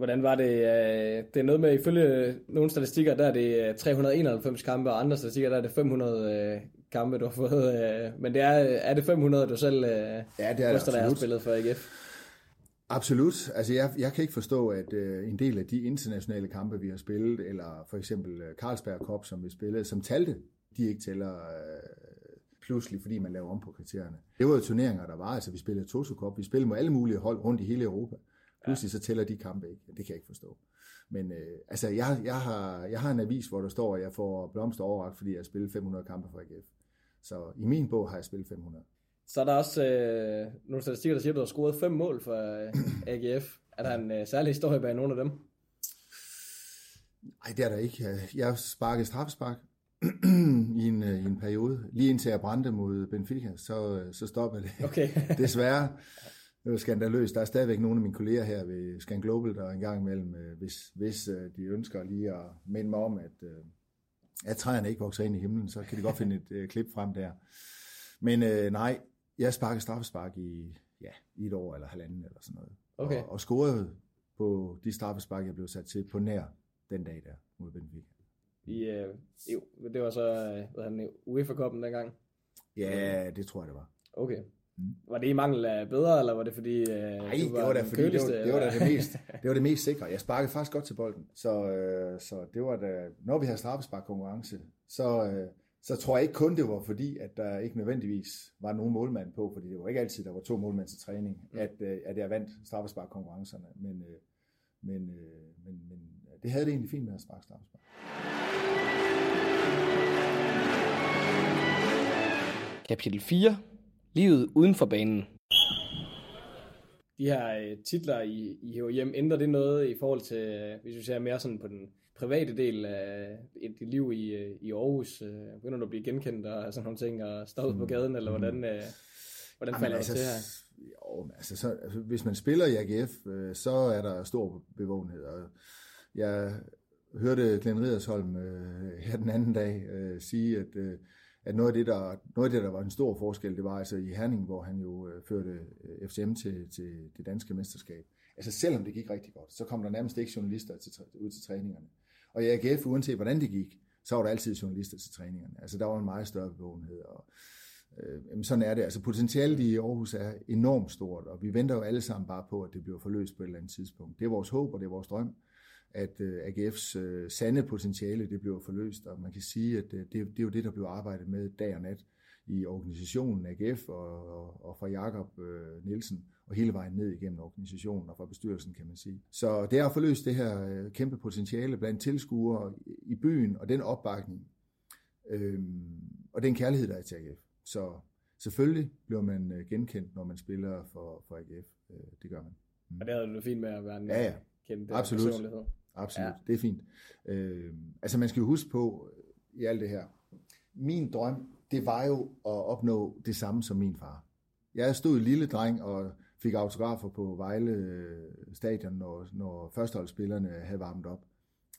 Hvordan var det? Øh, det er noget med, ifølge nogle statistikker, der er det 391 kampe, og andre statistikker, der er det 500 øh, kampe, du har fået. Øh, men det er, er det 500, du selv ja, det er det, har spillet for AGF? Absolut. Altså jeg, jeg kan ikke forstå, at uh, en del af de internationale kampe, vi har spillet, eller for eksempel Carlsberg Cup, som vi spillede, som talte, de ikke tæller uh, pludselig, fordi man laver om på kriterierne. Det var jo turneringer, der var. Altså vi spillede Toto Cup, vi spillede med alle mulige hold rundt i hele Europa. Pludselig så tæller de kampe ikke. Det kan jeg ikke forstå. Men øh, altså, jeg, jeg, har, jeg har en avis, hvor der står, at jeg får blomster overragt, fordi jeg har spillet 500 kampe for AGF. Så i min bog har jeg spillet 500. Så er der også øh, nogle statistikker, der siger, at du har scoret fem mål for øh, AGF. Er der en øh, særlig historie bag nogle af dem? Nej, det er der ikke. Jeg sparkede straffespark i en, øh, i en periode. Lige indtil jeg brændte mod Benfica, så, øh, så stoppede det. Okay. Desværre det var skandaløst. Der er stadigvæk nogle af mine kolleger her ved Scan Global, der engang imellem, øh, hvis, hvis øh, de ønsker lige at minde mig om, at, øh, at træerne ikke vokser ind i himlen, så kan de godt finde et klip frem der. Men øh, nej, jeg sparkede straffespark i, ja, i et år eller halvanden eller sådan noget. Okay. Og, og scorede på de straffespark, jeg blev sat til på nær den dag der mod Benfica. I, øh, jo, det var så hvad han, UEFA-koppen dengang? Ja, det tror jeg, det var. Okay. Var det i mangel af bedre, eller var det fordi, øh, Nej, det var, det fordi det var, det, var det, mest, det var det mest sikre. Jeg sparkede faktisk godt til bolden, så, øh, så det var da, når vi havde straffesparkkonkurrence, så, øh, så tror jeg ikke kun det var fordi, at der ikke nødvendigvis var nogen målmand på, fordi det var ikke altid, der var to målmænd til træning, mm. at, øh, at jeg vandt straffesparkkonkurrencerne, men, øh, Men, øh, men, men det havde det egentlig fint med at sparke straffespark. Kapitel 4. Livet uden for banen. De her øh, titler, I, I hæver hjem, ændrer det noget i forhold til, øh, hvis vi ser mere sådan på den private del af dit liv i, øh, i Aarhus? Begynder du at blive genkendt og sådan nogle ting, og stå ud på gaden, eller hvordan, øh, hvordan falder altså, det til her? Jo, altså, så, altså, hvis man spiller i AGF, så er der stor bevågenhed. Og jeg hørte Glenn Ridersholm øh, her den anden dag øh, sige, at, øh, at noget, af det, der, noget af det, der var en stor forskel, det var altså i Herning, hvor han jo øh, førte øh, FCM til, til det danske mesterskab. Altså selvom det gik rigtig godt, så kom der nærmest ikke journalister til, ud til træningerne. Og i AGF, uanset hvordan det gik, så var der altid journalister til træningerne. Altså der var en meget større bevågenhed. Og, øh, jamen, sådan er det. Altså potentialet i Aarhus er enormt stort, og vi venter jo alle sammen bare på, at det bliver forløst på et eller andet tidspunkt. Det er vores håb, og det er vores drøm at øh, AGF's øh, sande potentiale det bliver forløst, og man kan sige, at øh, det, det er jo det, der bliver arbejdet med dag og nat i organisationen AGF og, og, og fra Jakob øh, Nielsen og hele vejen ned igennem organisationen og fra bestyrelsen, kan man sige. Så det er at forløse det her øh, kæmpe potentiale blandt tilskuere i byen og den opbakning øh, og den kærlighed, der er til AGF. Så selvfølgelig bliver man genkendt, når man spiller for, for AGF. Øh, det gør man. Mm. Og det havde du fint med at være en ja, ja. kendt Absolut. personlighed. Absolut, ja. det er fint. Øh, altså man skal jo huske på i alt det her, min drøm, det var jo at opnå det samme som min far. Jeg stod lille dreng og fik autografer på Vejle øh, stadion, når, når førsteholdsspillerne havde varmet op.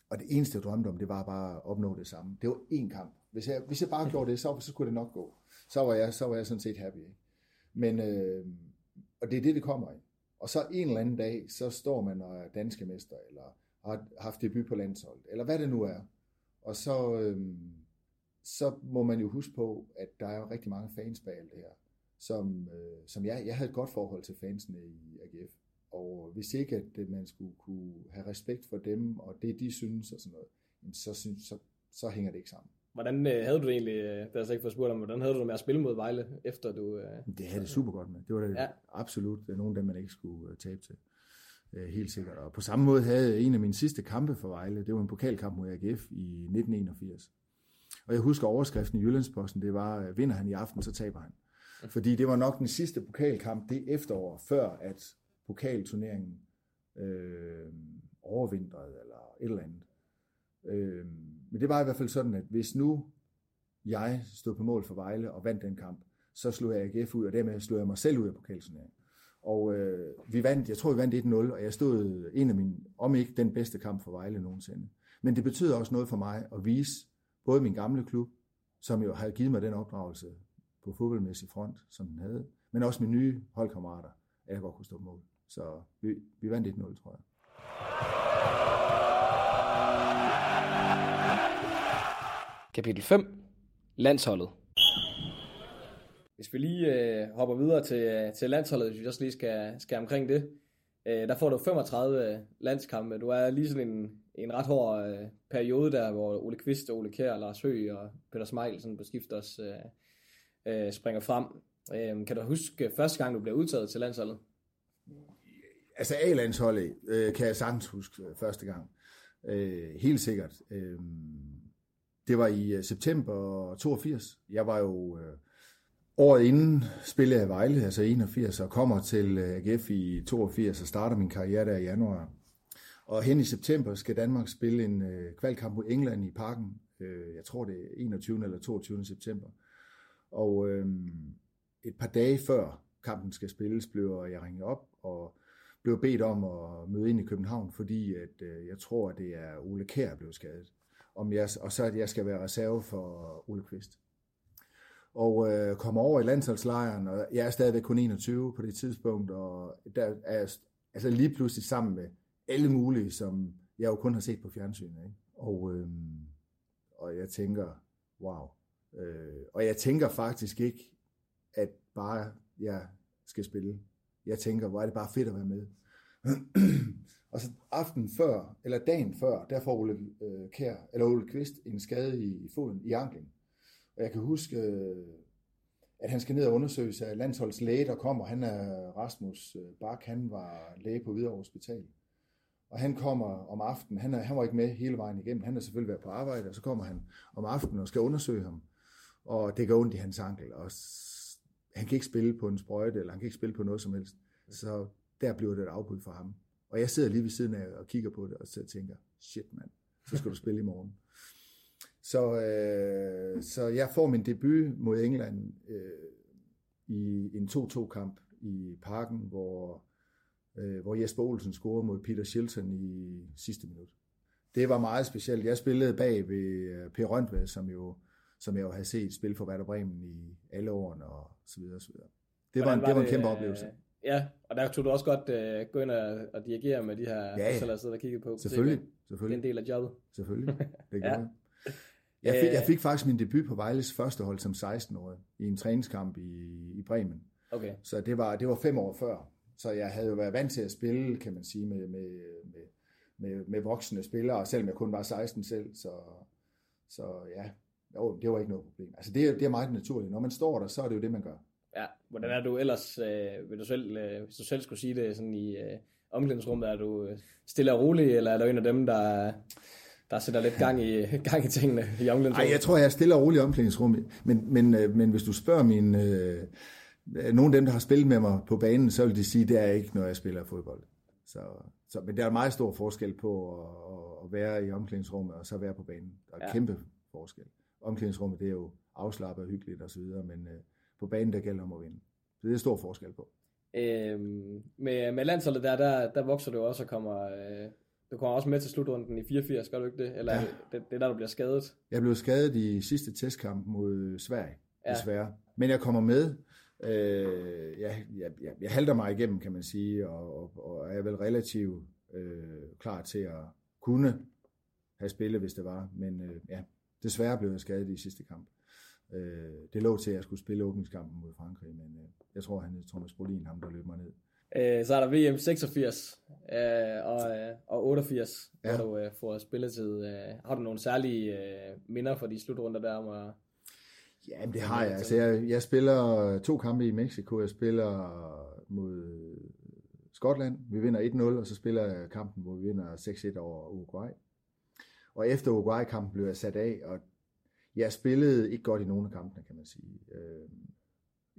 Og det eneste, jeg drømte om, det var bare at opnå det samme. Det var én kamp. Hvis jeg, hvis jeg bare gjorde det, så, så skulle det nok gå. Så var jeg, så var jeg sådan set happy. Ikke? Men, øh, og det er det, det kommer i. Og så en eller anden dag, så står man og er danske mester, eller har haft debut på landsholdet, eller hvad det nu er. Og så, øh, så må man jo huske på, at der er jo rigtig mange fans bag alt det her, som, øh, som jeg, jeg havde et godt forhold til fansene i AGF. Og hvis ikke, at man skulle kunne have respekt for dem, og det de synes og sådan noget, så, synes, så, så hænger det ikke sammen. Hvordan øh, havde du det egentlig, øh, det har jeg ikke fået spurgt om, hvordan havde du det med at spille mod Vejle, efter du... Øh, det havde det super godt med. Det var det ja. absolut det nogen af dem, man ikke skulle øh, tabe til. Øh, helt sikkert. Og på samme måde havde en af mine sidste kampe for Vejle, det var en pokalkamp mod AGF i 1981. Og jeg husker overskriften i Jyllandsposten, det var, øh, vinder han i aften, så taber han. Fordi det var nok den sidste pokalkamp det efterår, før at pokalturneringen øh, overvintrede, eller et eller andet. Øh, men det var i hvert fald sådan, at hvis nu jeg stod på mål for Vejle og vandt den kamp, så slog jeg AGF ud, og dermed slog jeg mig selv ud af pokalturneringen. Og øh, vi vandt, jeg tror vi vandt 1-0, og jeg stod en af mine, om ikke den bedste kamp for Vejle nogensinde. Men det betyder også noget for mig at vise både min gamle klub, som jo havde givet mig den opdragelse på fodboldmæssig front, som den havde, men også mine nye holdkammerater, at jeg godt kunne stå på mål. Så vi, vi vandt 1-0, tror jeg. Kapitel 5. Landsholdet. Hvis vi lige øh, hopper videre til, øh, til landsholdet, hvis vi også lige skal, skal omkring det. Øh, der får du 35 øh, landskampe. Du er lige sådan en, en ret hård øh, periode der, hvor Ole Kvist, Ole Kjær, Lars Høgh og Peter Smeichel sådan på skift også øh, øh, springer frem. Øh, kan du huske første gang, du blev udtaget til landsholdet? Altså A-landsholdet øh, kan jeg sagtens huske øh, første gang. Øh, helt sikkert. Øh, det var i september 82. Jeg var jo... Øh, Året inden spillede jeg Vejle, altså 81, og kommer til øh, AGF i 82 og starter min karriere der i januar. Og hen i september skal Danmark spille en øh, kvalkamp mod England i parken. Øh, jeg tror det er 21. eller 22. september. Og øh, et par dage før kampen skal spilles, blev jeg ringet op og blev bedt om at møde ind i København, fordi at, øh, jeg tror, at det er Ole Kær, der blev skadet. Om jeg, og så at jeg skal være reserve for Ole Kvist og øh, kommer over i landsholdslejren, og jeg er stadigvæk kun 21 på det tidspunkt, og der er jeg altså lige pludselig sammen med alle mulige, som jeg jo kun har set på fjernsynet. Ikke? Og, øh, og jeg tænker, wow. Øh, og jeg tænker faktisk ikke, at bare jeg skal spille. Jeg tænker, hvor er det bare fedt at være med. og så aften før, eller dagen før, der får Ole øh, Kær, eller Ole Kvist en skade i, i foden, i anklen. Og jeg kan huske, øh, at han skal ned og undersøge sig af landsholdslæge, der kommer. Han er Rasmus øh, Bak, han var læge på Hvidovre Hospital. og han kommer om aftenen, han, er, han var ikke med hele vejen igennem, han har selvfølgelig været på arbejde, og så kommer han om aftenen og skal undersøge ham, og det går ondt i hans ankel, og han kan ikke spille på en sprøjte, eller han kan ikke spille på noget som helst. Så der bliver det et afbud for ham. Og jeg sidder lige ved siden af og kigger på det, og så tænker, shit mand, så skal du spille i morgen. Så, øh, så jeg får min debut mod England øh, i en 2-2-kamp i parken, hvor, øh, hvor Jesper Olsen scorede mod Peter Shilton i sidste minut. Det var meget specielt. Jeg spillede bag ved øh, Per Røntved, som jo som jeg jo havde set spille for Werder Bremen i alle årene og så videre og så videre. Det var, en, var det var en kæmpe øh, oplevelse. Ja, og der tog du også godt uh, gå ind og, og dirigere med de her ja, ja. der sidder og kigger på. Selvfølgelig, selvfølgelig. Det er en del af jobbet. Selvfølgelig, det gør ja. Jeg. fik, jeg fik faktisk min debut på Vejles første hold som 16-årig i en træningskamp i, i Bremen. Okay. Så det var, det var fem år før. Så jeg havde jo været vant til at spille, kan man sige, med, med, med, med, med voksne spillere, selvom jeg kun var 16 selv. Så, så ja, jo, det var ikke noget problem. Altså det, det er meget naturligt. Når man står der, så er det jo det, man gør. Ja, hvordan er du ellers, øh, vil du selv, øh, hvis du selv skulle sige det sådan i øh, omklædningsrummet, er du øh, stille og rolig, eller er du en af dem, der, der sætter lidt gang i, gang i tingene i omklædningsrummet? Nej, jeg tror, jeg er stille og rolig i omklædningsrummet, men, men, øh, men hvis du spørger min, øh, nogle af dem, der har spillet med mig på banen, så vil de sige, at det er ikke, når jeg spiller fodbold. Så, så, men der er meget stor forskel på at, at være i omklædningsrummet og så være på banen. Der er ja. kæmpe forskel omklædningsrummet, det er jo afslappet og hyggeligt osv., men øh, på banen, der gælder om at vinde. Så det er stor forskel på. Øhm, med, med landsholdet der, der, der vokser du også og kommer, øh, du kommer også med til slutrunden i 84, gør du ikke det? Eller ja. det, det er der, du bliver skadet? Jeg blev skadet i sidste testkamp mod Sverige, ja. desværre. Men jeg kommer med. Øh, jeg, jeg, jeg, jeg halter mig igennem, kan man sige, og, og, og er vel relativt øh, klar til at kunne have spillet, hvis det var. Men øh, ja, Desværre blev jeg skadet i sidste kamp. Øh, det lå til, at jeg skulle spille åbningskampen mod Frankrig, men øh, jeg tror, han er Thomas Brolin, ham der løb mig ned. Øh, så er der VM 86 øh, og, øh, og 88, ja. hvor du øh, får spilletid. Øh, har du nogle særlige øh, minder for de slutrunder der om at... Ja, det har jeg. Altså, jeg. Jeg spiller to kampe i Mexico. Jeg spiller mod Skotland. Vi vinder 1-0, og så spiller jeg kampen, hvor vi vinder 6-1 over Uruguay. Og efter Uruguay-kampen blev jeg sat af, og jeg spillede ikke godt i nogle af kampene, kan man sige.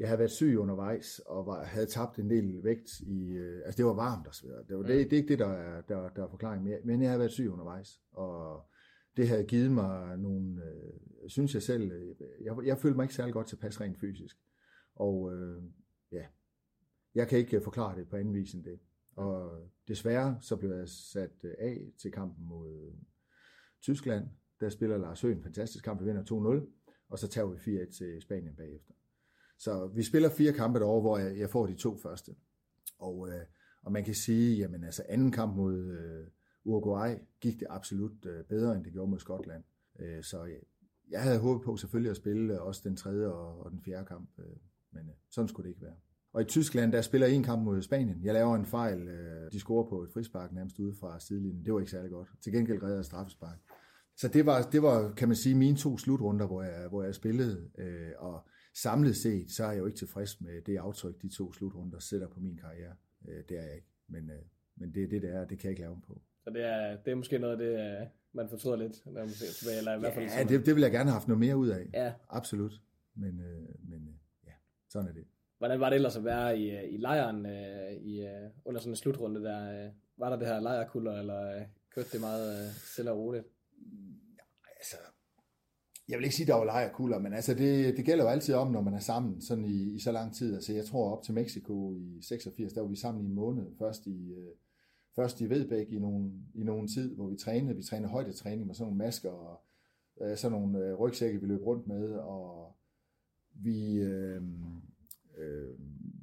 Øh, jeg havde været syg undervejs, og var, havde tabt en del vægt i, øh, altså det var varmt og så videre. Det, var, det, det er ikke det, der er, der, der er forklaring mere, men jeg havde været syg undervejs, og det havde givet mig nogle, øh, synes jeg selv, jeg, jeg følte mig ikke særlig godt tilpas rent fysisk. Og øh, ja, jeg kan ikke forklare det på anden vis end det. Og desværre så blev jeg sat af til kampen mod Tyskland, der spiller Lars Høgh en fantastisk kamp, vi vinder 2-0, og så tager vi 4-1 til Spanien bagefter. Så vi spiller fire kampe derovre, hvor jeg, jeg får de to første. Og, øh, og man kan sige, jamen altså anden kamp mod øh, Uruguay gik det absolut øh, bedre, end det gjorde mod Skotland. Øh, så jeg, jeg havde håbet på selvfølgelig at spille øh, også den tredje og, og den fjerde kamp, øh, men øh, sådan skulle det ikke være. Og i Tyskland, der spiller en kamp mod Spanien. Jeg laver en fejl. Øh, de scorer på et frispark nærmest ude fra sidelinjen. Det var ikke særlig godt. Til gengæld redder jeg straffespark. Så det var, det var, kan man sige, mine to slutrunder, hvor jeg, hvor jeg spillede. Øh, og samlet set, så er jeg jo ikke tilfreds med det aftryk, de to slutrunder sætter på min karriere. Øh, det er jeg ikke. Men, men det er det, det er. Det kan jeg ikke lave på. Så det er, det er måske noget af det, man fortryder lidt, når man ser tilbage, eller i hvert fald... Ja, det, det vil jeg gerne have haft noget mere ud af. Ja. Absolut. Men, men ja, sådan er det. Hvordan var det ellers at være i, øh, i lejren øh, i, øh, under sådan en slutrunde der? Øh, var der det her lejrkulder, eller øh, kørte det meget øh, og roligt? Altså, jeg vil ikke sige, at der var lejrkulder, men altså det, det gælder jo altid om, når man er sammen sådan i, i så lang tid. Altså jeg tror op til Mexico i 86, der var vi sammen i en måned. Først i, øh, først i Vedbæk i nogen, i nogen tid, hvor vi trænede. Vi trænede højdetræning med sådan nogle masker og øh, sådan nogle øh, rygsække, vi løb rundt med. Og vi... Øh, Øh,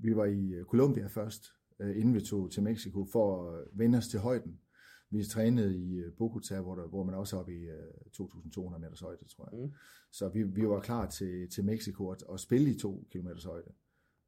vi var i Colombia først, øh, inden vi tog til Mexico, for at vende os til højden. Vi trænede i øh, Bogota, hvor, der, hvor man også er oppe i øh, 2.200 meters højde, tror jeg. Mm. Så vi, vi var klar til, til Mexico og, og spille i 2 km højde,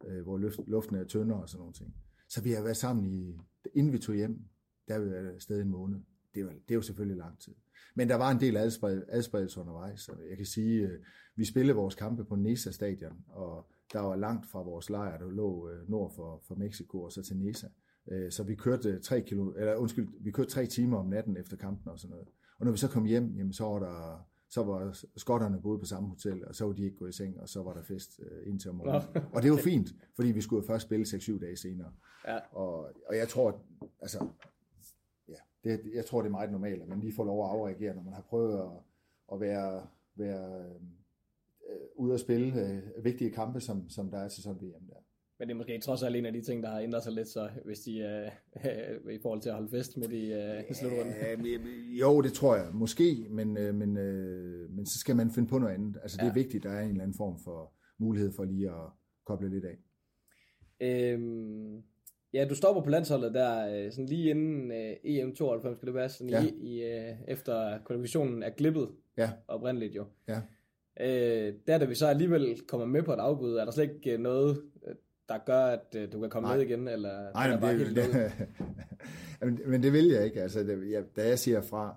øh, hvor luft, luften er tyndere og sådan nogle ting. Så vi har været sammen i, inden vi tog hjem, der har vi været afsted en måned. Det, var, det er jo selvfølgelig lang tid. Men der var en del adspredelse undervejs. Så jeg kan sige, øh, vi spillede vores kampe på Nesa stadion, og der var langt fra vores lejr, der lå øh, nord for, for Mexico og så til Nesa. Øh, så vi kørte tre kilo, eller undskyld, vi kørte tre timer om natten efter kampen og sådan noget. Og når vi så kom hjem, jamen, så var der så var skotterne boet på samme hotel, og så var de ikke gået i seng, og så var der fest øh, indtil morgenen. Og det var fint, fordi vi skulle først spille 6-7 dage senere. Ja. Og, og jeg tror, altså, ja, det, jeg tror, det er meget normalt, at man lige får lov at afreagere, når man har prøvet at, at være, være øh, ude at spille øh, vigtige kampe, som, som der er til sådan VM. Men det er måske trods alt en af de ting, der har ændret sig lidt, så hvis de øh, i forhold til at holde fest med de øh, slutrunden. jo, det tror jeg. Måske, men, øh, men, øh, men så skal man finde på noget andet. Altså det er vigtigt, der er en eller anden form for mulighed for lige at koble lidt af. Øhm, ja, du stopper på landsholdet der, øh, sådan lige inden øh, EM92, skal det være, sådan ja. i, i, øh, efter kvalifikationen er glippet ja. oprindeligt jo. Ja. Øh, der da vi så alligevel kommer med på et afbud, er der slet ikke noget, der gør, at øh, du kan komme Nej. med igen? Eller, Nej, eller bare det, det, men det vil jeg ikke. Altså, det, jeg, da jeg siger fra,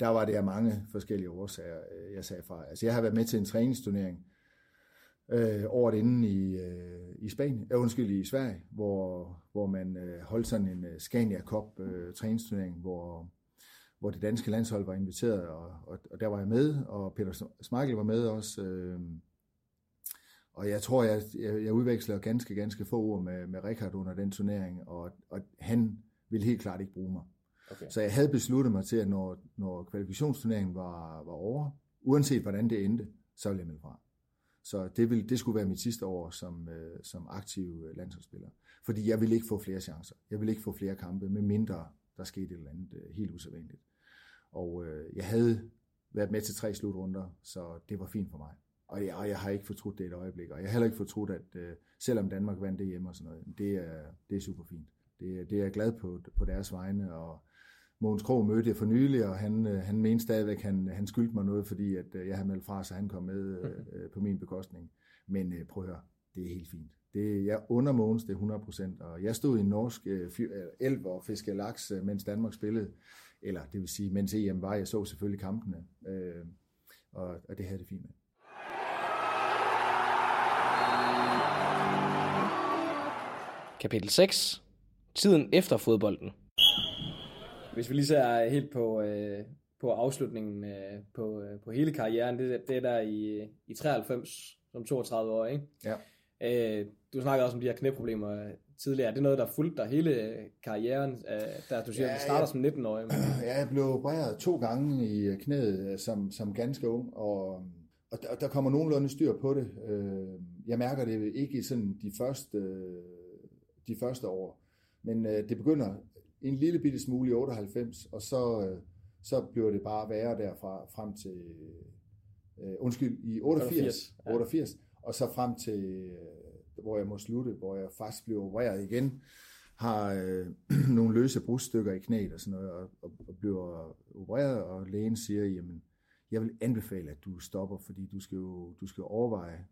der var det af mange forskellige årsager, øh, jeg sagde fra. Altså, jeg har været med til en træningsturnering øh, året inden i, øh, i Spanien, øh, undskyld, i Sverige, hvor, hvor man øh, holdt sådan en uh, Scania Cup øh, træningsturnering, hvor, hvor det danske landshold var inviteret, og, og, og der var jeg med, og Peter Smeichel var med også, øh, og jeg tror, jeg, jeg, jeg udveksler ganske, ganske få ord med, med Richard under den turnering, og, og han ville helt klart ikke bruge mig. Okay. Så jeg havde besluttet mig til, at når, når kvalifikationsturneringen var, var over, uanset hvordan det endte, så ville jeg melde fra. Så det, ville, det skulle være mit sidste år som, øh, som aktiv øh, landsholdsspiller. Fordi jeg ville ikke få flere chancer. Jeg ville ikke få flere kampe, med mindre der skete et eller andet øh, helt usædvanligt. Og øh, jeg havde været med til tre slutrunder, så det var fint for mig. Og jeg, og jeg har ikke fortrudt det et øjeblik, og jeg har heller ikke fortrudt, at uh, selvom Danmark vandt det hjemme og sådan noget, det er, det er super fint. Det, det er jeg glad på, på deres vegne, og Mogens Krog mødte jeg for nylig, og han, uh, han mente stadigvæk, at han, han skyldte mig noget, fordi at, uh, jeg havde meldt fra, så han kom med uh, på min bekostning. Men uh, prøv at høre, det er helt fint. Det, jeg under Mogens det er 100%, og jeg stod i en norsk uh, elv og fiskede laks, mens Danmark spillede, eller det vil sige, mens EM var, jeg så selvfølgelig kampene, uh, og, og det havde det fint med. Kapitel 6. Tiden efter fodbolden. Hvis vi lige ser helt på, øh, på afslutningen øh, på, øh, på hele karrieren, det, det er der i, i 93 som 32 år, ikke? Ja. Øh, du snakkede også om de her knæproblemer tidligere. Er det noget, der fulgte dig hele karrieren, øh, der du siger, ja, du starter som 19-årig? Ja, jeg blev opereret to gange i knæet øh, som, som ganske ung, og, og der, der kommer nogenlunde styr på det. Øh, jeg mærker det ikke i sådan de første de første år. Men øh, det begynder en lille bitte smule i 98, og så, øh, så bliver det bare værre derfra frem til, øh, undskyld, i 88, 88, ja. 88 og så frem til, øh, hvor jeg må slutte, hvor jeg faktisk bliver opereret igen, har øh, nogle løse brudstykker i knæet og sådan noget, og, og, og bliver opereret, og lægen siger, jamen, jeg vil anbefale, at du stopper, fordi du skal jo du skal overveje,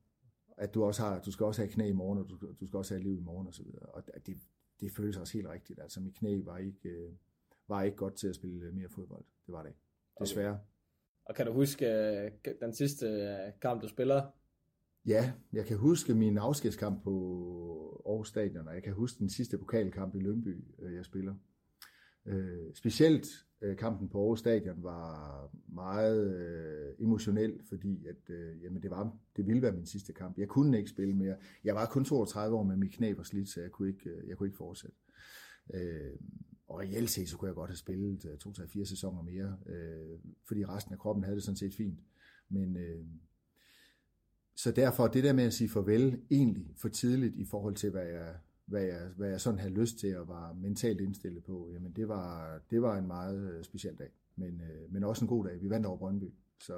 at du også har, du skal også have knæ i morgen, og du, du skal også have liv i morgen og så videre. Og det, det føles også helt rigtigt. Altså mit knæ var ikke, øh, var ikke godt til at spille mere fodbold. Det var det ikke. Desværre. Okay. Og kan du huske øh, den sidste øh, kamp, du spiller? Ja, jeg kan huske min afskedskamp på Aarhus Stadion, og jeg kan huske den sidste pokalkamp i Lyngby, jeg spiller. specielt Øh, Øh, kampen på Aarhus Stadion var meget øh, emotionel, fordi at, øh, jamen det, var, det ville være min sidste kamp. Jeg kunne ikke spille mere. Jeg var kun 32 år, med mit knæ var slidt, så jeg kunne ikke, øh, jeg kunne ikke fortsætte. Øh, og reelt set, så kunne jeg godt have spillet øh, to, tre, fire sæsoner mere, øh, fordi resten af kroppen havde det sådan set fint. Men øh, så derfor, det der med at sige farvel, egentlig for tidligt i forhold til, hvad jeg, hvad jeg, hvad jeg sådan havde lyst til og var mentalt indstillet på, jamen det var, det var en meget øh, speciel dag. Men, øh, men også en god dag. Vi vandt over Brøndby, så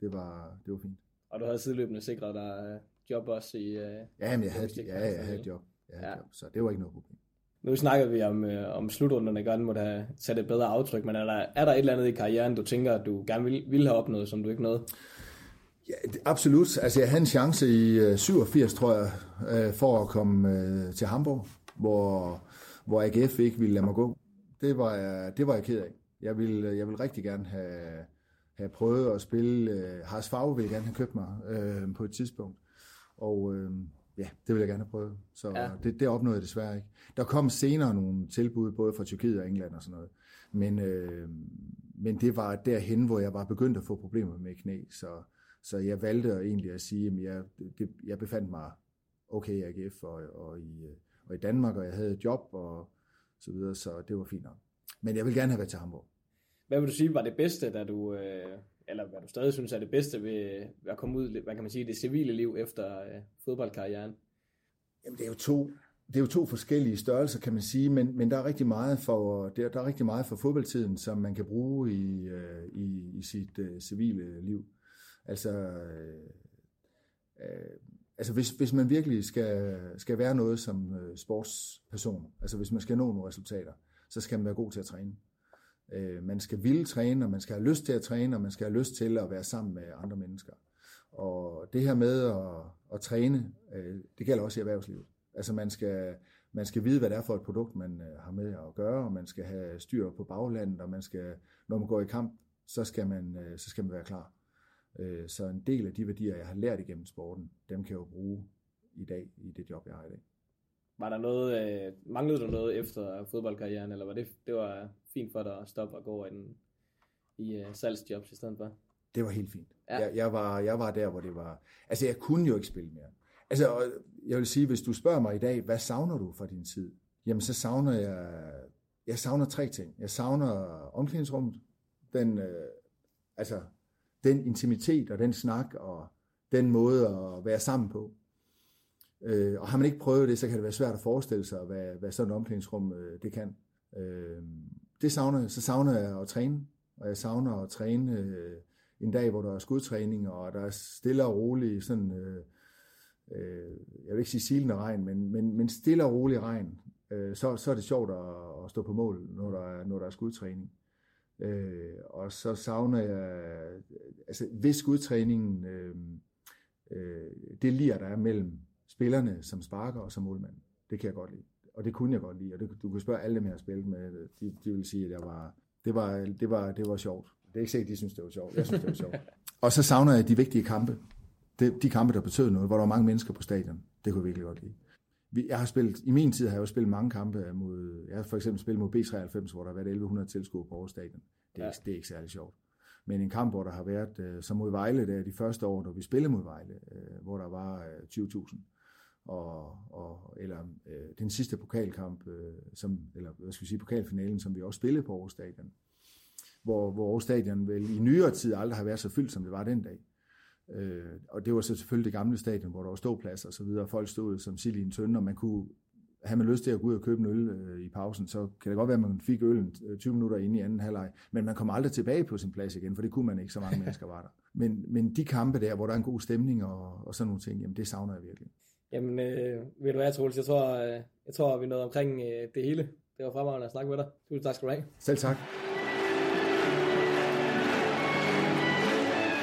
det var, det var fint. Og du havde sideløbende sikret dig øh, job også i... ja, men jeg havde, ja, jeg havde et job. Jeg havde ja. job. Så det var ikke noget problem. Nu snakker vi om, øh, om slutrunderne gerne må have sat et bedre aftryk, men er der, er der et eller andet i karrieren, du tænker, at du gerne vil, vil have opnået, som du ikke nåede? Ja, absolut. Altså, jeg havde en chance i øh, 87, tror jeg, øh, for at komme øh, til Hamburg, hvor, hvor AGF ikke ville lade mig gå. Det var jeg, det var jeg ked af. Jeg ville, jeg ville rigtig gerne have, have prøvet at spille. Øh, Haas Favre ville gerne have købt mig øh, på et tidspunkt. Og, øh, ja, det vil jeg gerne have prøvet. Så ja. det, det opnåede jeg desværre ikke. Der kom senere nogle tilbud, både fra Tyrkiet og England og sådan noget. Men, øh, men det var derhen, hvor jeg var begyndt at få problemer med knæ. Så, så jeg valgte egentlig at sige, at jeg, det, jeg befandt mig okay i AGF og, og, i, og i Danmark, og jeg havde et job og så videre, så det var fint nok. Men jeg vil gerne have været til Hamburg. Hvad vil du sige var det bedste, da du, øh, eller hvad du stadig synes er det bedste ved at komme ud, hvad kan man sige, det civile liv efter øh, fodboldkarrieren? Jamen det er jo to, det er jo to forskellige størrelser, kan man sige, men, men der er rigtig meget for der, der er rigtig meget for fodboldtiden, som man kan bruge i, øh, i, i sit uh, civile liv. Altså, øh, øh, altså hvis, hvis man virkelig skal, skal være noget som øh, sportsperson, altså hvis man skal nå nogle resultater, så skal man være god til at træne. Øh, man skal ville træne, og man skal have lyst til at træne, og man skal have lyst til at være sammen med andre mennesker. Og det her med at, at træne, øh, det gælder også i erhvervslivet. Altså man skal, man skal vide, hvad det er for et produkt, man øh, har med at gøre, og man skal have styr på baglandet, og man skal, når man går i kamp, så skal man, øh, så skal man være klar. Øh, så en del af de værdier, jeg har lært igennem sporten, dem kan jeg jo bruge i dag, i det job, jeg har i dag. Var der noget, øh, manglede du noget efter fodboldkarrieren, eller var det, det var fint for dig at stoppe og gå over i, den, i uh, salgsjobs i stedet for? Det var helt fint. Ja. Jeg, jeg, var, jeg var der, hvor det var... Altså, jeg kunne jo ikke spille mere. Altså, jeg vil sige, hvis du spørger mig i dag, hvad savner du fra din tid? Jamen, så savner jeg... Jeg savner tre ting. Jeg savner omklædningsrummet, den, øh, altså, den intimitet og den snak og den måde at være sammen på. Øh, og har man ikke prøvet det, så kan det være svært at forestille sig, hvad, hvad sådan et omklædningsrum øh, det kan. Øh, det savner jeg. Så savner jeg at træne, og jeg savner at træne øh, en dag, hvor der er skudtræning, og der er stille og rolig sådan... Øh, øh, jeg vil ikke sige silende regn, men, men, men stille og rolig regn, øh, så, så er det sjovt at, at stå på mål, når der er, når der er skudtræning. Øh, og så savner jeg, altså hvis skudtræningen, øh, øh, det lir, der er mellem spillerne som sparker og som målmand, det kan jeg godt lide. Og det kunne jeg godt lide, og det, du kan spørge alle dem, jeg har spillet med, de, de vil sige, at jeg var, det, var, det, var, det var sjovt. Det er ikke sikkert, de synes, det var sjovt. Jeg synes, det var sjovt. og så savner jeg de vigtige kampe. De, de kampe, der betød noget, hvor der var mange mennesker på stadion. Det kunne jeg virkelig godt lide. Jeg har spillet, I min tid har jeg jo spillet mange kampe mod, jeg har for eksempel spillet mod B93, hvor der har været 1100 tilskuere på stadion. Det er, ja. det er ikke særlig sjovt. Men en kamp, hvor der har været, øh, som mod Vejle, der de første år, da vi spillede mod Vejle, øh, hvor der var øh, 20.000, og, og, eller øh, den sidste pokalkamp, øh, som, eller hvad skal vi sige, pokalfinalen, som vi også spillede på Aarhus Stadion, hvor, hvor Aarhus Stadion vel i nyere tid aldrig har været så fyldt, som det var den dag. Øh, og det var så selvfølgelig det gamle stadion, hvor der var ståpladser og så videre, folk stod som sild i en tønde, og man kunne have man lyst til at gå ud og købe en øl øh, i pausen, så kan det godt være, at man fik øllen 20 minutter inde i anden halvleg, men man kommer aldrig tilbage på sin plads igen, for det kunne man ikke, så mange mennesker var der. Men, men de kampe der, hvor der er en god stemning og, og sådan nogle ting, jamen det savner jeg virkelig. Jamen, øh, ved du hvad, Troels, jeg tror, øh, jeg tror, vi nåede omkring øh, det hele. Det var fremragende at snakke med dig. Tusind tak skal du have. Selv tak.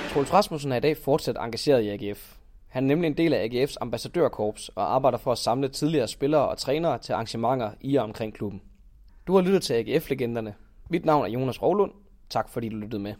Troels Rasmussen er i dag fortsat engageret i AGF. Han er nemlig en del af AGF's ambassadørkorps og arbejder for at samle tidligere spillere og trænere til arrangementer i og omkring klubben. Du har lyttet til AGF-legenderne. Mit navn er Jonas Rovlund. Tak fordi du lyttede med.